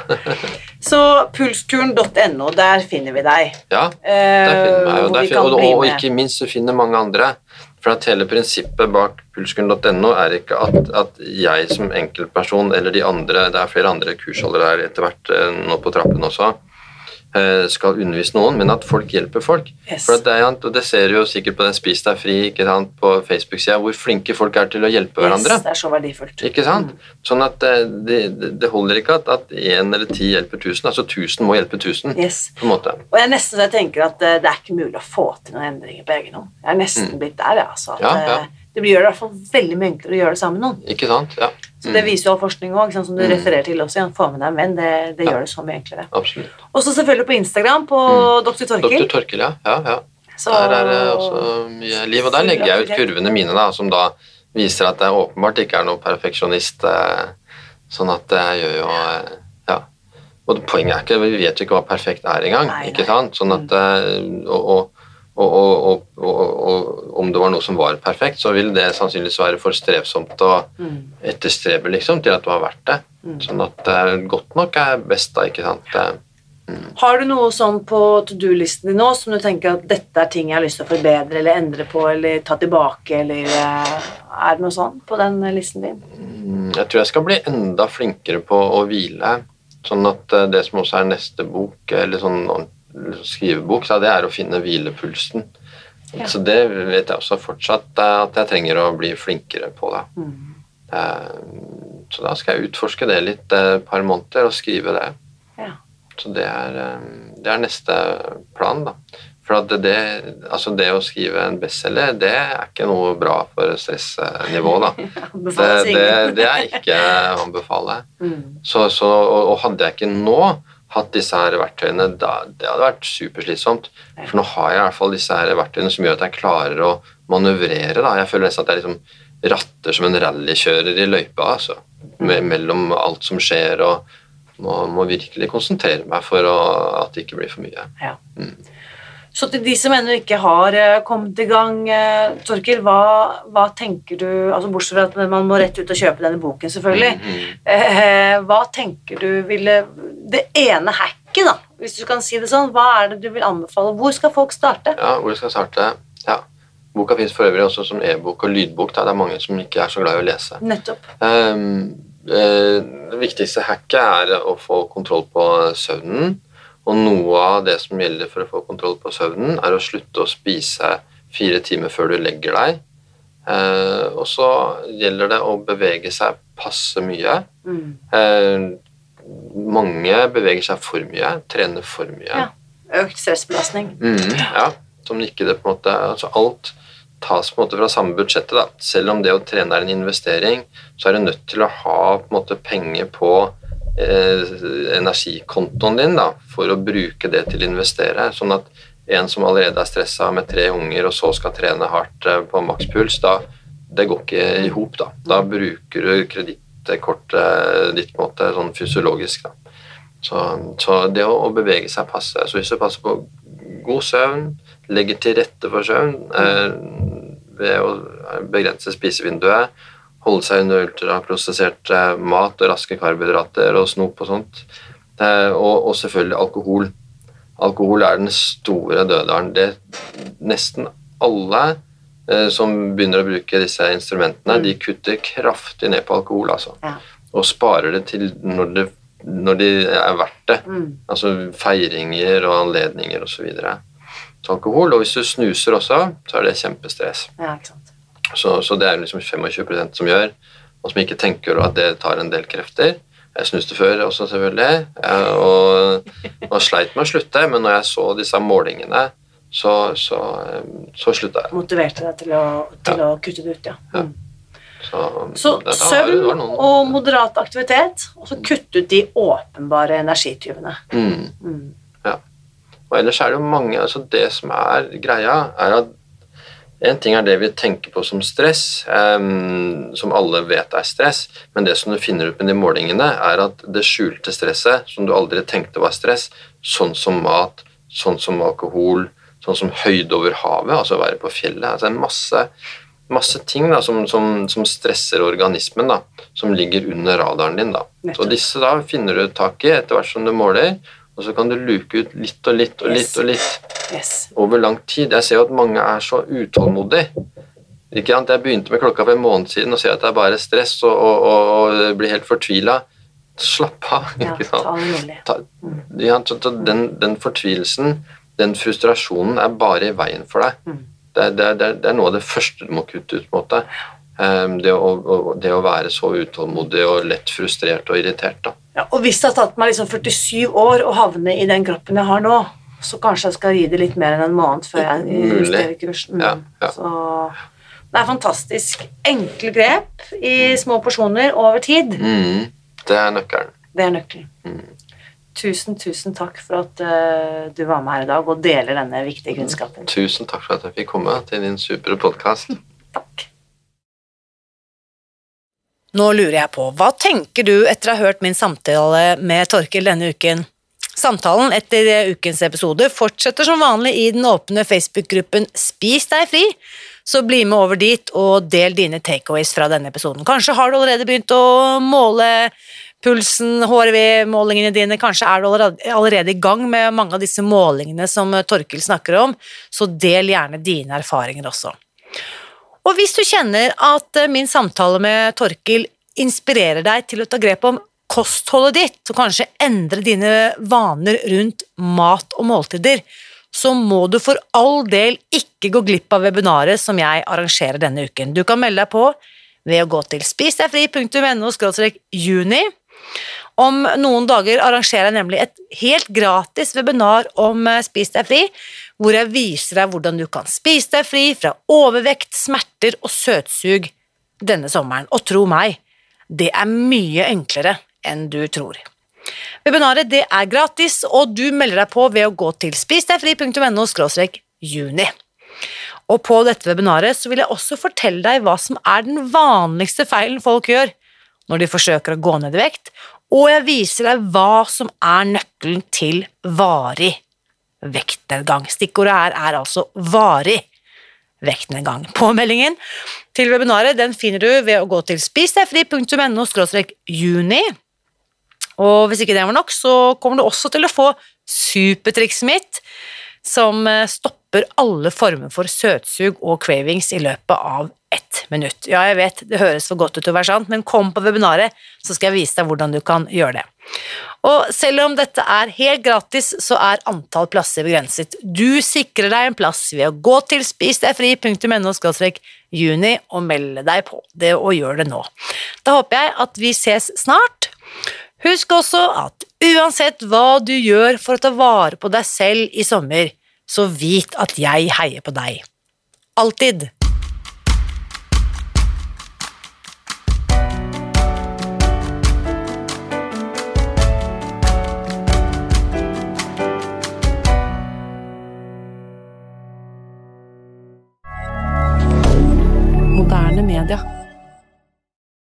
Så pulsturen.no, der finner vi deg. Ja, Eh, der finner meg, og, vi finner, og, og, og ikke minst så finner mange andre. For at hele prinsippet bak pulskuren.no er ikke at, at jeg som enkeltperson eller de andre, det er flere andre kursholdere her etter hvert eh, nå på trappen også, skal undervise noen, men at folk hjelper folk. Yes. For at det, er, og det ser du jo sikkert på den Spis deg fri ikke sant, på Facebook-sida, hvor flinke folk er til å hjelpe hverandre. Det er så verdifullt. Ikke sant? Sånn at eh, det, det, holder ikke at, at én eller ti hjelper tusen. Altså tusen må hjelpe tusen, Yes. på en måte. Og jeg nesten så jeg tenker at eh, det er ikke mulig å få til noen endringer på egen hånd. Jeg er nesten blitt der, jeg, altså. At, Mm. Ja, ja. eh, Det blir i hvert fall veldig mye enklere å gjøre det sammen med noen. Ikke sant? Ja. Så Det viser jo all forskning òg, som du Mm. refererer til også. Ja. Få med deg en venn, det, det gjør det så mye enklere. Absolutt. Og så selvfølgelig på Instagram, på Dr. Torkil. Dr. Torkil, ja. ja, ja. Så- Der er det også mye liv. Og der legger jeg ut kurvene mine, da, som da viser at jeg åpenbart ikke er noen perfeksjonist. eh, Sånn at jeg gjør jo eh, Ja. Og poenget er ikke Vi vet jo ikke hva perfekt er engang. Ikke sant? Sånn at eh, og, og, og, og, og, om det var noe som var perfekt, så vil det sannsynligvis være for strevsomt å Mm. etterstrebe liksom, til at det var verdt det. Sånn at godt nok er best, da. ikke sant? Eh, Har du noe sånn på to do-listen din nå som du tenker at dette er ting jeg har lyst til å forbedre eller endre på eller ta tilbake, eller eh, Er det noe sånn på den listen din? Mm, Jeg tror jeg skal bli enda flinkere på å hvile. Sånn at eh, det som også er neste bok, eller sånn skrivebok, da, det er å finne hvilepulsen. Ja. Så det vet jeg også fortsatt eh, at jeg trenger å bli flinkere på. da. Mm. Eh, Så da skal jeg utforske det litt eh, et par måneder og skrive det. Ja. Så det er, det er neste plan, da. For at det, altså det å skrive en bestselger, det er ikke noe bra for stressnivå, da. Det, det, det er ikke å anbefale. Mm. Så, så, og, og hadde jeg ikke nå hatt disse her verktøyene, da, det hadde vært superslitsomt. For nå har jeg i hvert fall disse her verktøyene som gjør at jeg klarer å manøvrere. Da. Jeg føler nesten at jeg liksom ratter som en rallykjører i løypa, altså. Me mellom alt som skjer, og må, må virkelig konsentrere meg for å, at det ikke blir for mye. Ja. Så til de som ennå ikke har eh, kommet i gang, eh, Torkil, hva, hva tenker du altså Bortsett fra at man må rett ut og kjøpe denne boken, selvfølgelig. Mm -hmm. hva tenker du ville Det ene hacket, da, hvis du kan si det sånn, hva er det du vil anbefale? Hvor skal folk starte? Ja, hvor skal starte? Ja. Boka fins for øvrig også som e-bok og lydbok. Da. Det er mange som ikke er så glad i å lese. Nettopp. Eh, det viktigste hacket er å få kontroll på søvnen. Og noe av det som gjelder for å få kontroll på søvnen, er å slutte å spise fire timer før du legger deg. Eh, og så gjelder det å bevege seg passe mye. Mm. Eh, mange beveger seg for mye, trener for mye. Ja. Økt stressbelastning. Mm, ja, som ikke det på en måte altså Alt tas på en måte fra samme budsjettet. da. Selv om det å trene er en investering, så er du nødt til å ha på en måte penger på energikontoen din da, for å bruke det til å investere. Sånn at en som allerede er stressa med tre unger, og så skal trene hardt eh, på makspuls, da det går ikke i hop. Da. da bruker du kredittkortet ditt på en måte sånn fysiologisk. da. Så, så det å, å bevege seg passer. Så hvis du passer på god søvn, legger til rette for søvn eh, ved å begrense spisevinduet, holde seg under ultraprosessert eh, mat og raske karbohydrater og snop og sånt, eh, og, og selvfølgelig alkohol. Alkohol er den store dødaren. Det nesten alle eh, som begynner å bruke disse instrumentene, de kutter kraftig ned på alkohol, altså. Ja. Og sparer det til når det når de er verdt det. Mm. Altså feiringer og anledninger osv. til alkohol. Og hvis du snuser også, så er det kjempestress. Ja, ikke sant. Så, så det er liksom 25% som gjør, og som ikke tenker at det tar en del krefter. Jeg snuste før også, selvfølgelig, og, og sleit med å slutte, men når jeg så disse målingene, så, så, så slutta jeg. Motiverte deg til, å, til å kutte det ut, ja. Ja. Mm. Så, Så det har- søvn noen- og moderat aktivitet, og så kutte ut de åpenbare energityvene. mm. Mm. Og ellers er det jo mange altså Det som er greia, er at en ting er det vi tenker på som stress, um, som alle vet er stress, men det som du finner ut med de målingene, er at det skjulte stresset, som du aldri tenkte var stress, sånn som mat, sånn som alkohol, sånn som høyde over havet, altså å være på fjellet altså er masse, masse ting da, som, som, som stresser organismen, da, som ligger under radaren din. Da. Så disse da finner du tak i etter hvert som du måler, og så kan du luke ut litt og litt og Yes. litt og litt Yes. over lang tid. Jeg ser jo at mange er så utålmodige. Ikke sant? Jeg begynte med klokka for en måned siden og ser at det er bare stress og, og, og, og blir helt fortvila. Slapp av. Ja, ikke sant? Ja, rolig. Ta, ja, så, så den, den fortvilelsen, den frustrasjonen, er bare i veien for deg. Mm. Det, det, det, det er noe av det første du må kutte ut. på en måte. Ehm, det, å, det å være så utålmodig og lett frustrert og irritert. da. Ja, og hvis det har tatt meg liksom 47 år å havne i den kroppen jeg har nå, så kanskje jeg skal gi det litt mer enn en måned før jeg justerer kurs. Mm. Ja, ja. Så det er fantastisk. Enkle grep i små porsjoner over tid. Mm, det er nøkkelen. Det er nøkkelen. Tusen, tusen takk for at uh, du var med her i dag og deler denne viktige kunnskapen. Tusen takk for at jeg fikk komme til din supre podkast. Takk. Nå lurer jeg på, hva tenker du etter å ha hørt min samtale med Torkil denne uken? Samtalen etter ukens episode fortsetter som vanlig i den åpne Facebook-gruppen Spis deg fri, så bli med over dit og del dine takeaways fra denne episoden. Kanskje har du allerede begynt å måle pulsen, HRV-målingene dine, kanskje er du allerede, i gang med mange av disse målingene som Torkil snakker om, så del gjerne dine erfaringer også. Og hvis du kjenner at eh, min samtale med Torkil inspirerer deg til å ta grep om kostholdet ditt, og kanskje endre dine vaner rundt mat og måltider, så må du for all del ikke gå glipp av webinaret som jeg arrangerer denne uken. Du kan melde deg på ved å gå til spisdegfri.no juni. Om noen dager arrangerer jeg nemlig et helt gratis webinar om eh, Spis deg fri, hvor jeg viser deg hvordan du kan spise deg fri fra overvekt, smerter og søtsug denne sommeren. Og tro meg, det er mye enklere enn du tror. Webinaret det er gratis, og du melder deg på ved å gå til spisdegfri.no juni. Og på dette webinaret så vil jeg også fortelle deg hva som er den vanligste feilen folk gjør når de forsøker å gå ned i vekt, og jeg viser deg hva som er nøkkelen til varig vektnedgang. Stikkordet her er altså varig vektnedgang. Påmeldingen til webinaret den finner du ved å gå til spisdegfri.no juni. Og hvis ikke det var nok, så kommer du også til å få supertrikset mitt, som eh, stopper alle former for søtsug og cravings i løpet av ett minutt. Ja, jeg vet, det høres for godt ut til å være sant, men kom på webinaret, så skal jeg vise deg hvordan du kan gjøre det. Og selv om dette er helt gratis, så er antall plasser begrenset. Du sikrer deg en plass ved å gå til spisdegfri.no juni og melde deg på. Det og gjør det nå. Da håper jeg at vi ses snart. Husk også at uansett hva du gjør for å ta vare på deg selv i sommer, så vit at jeg heier på deg. Alltid.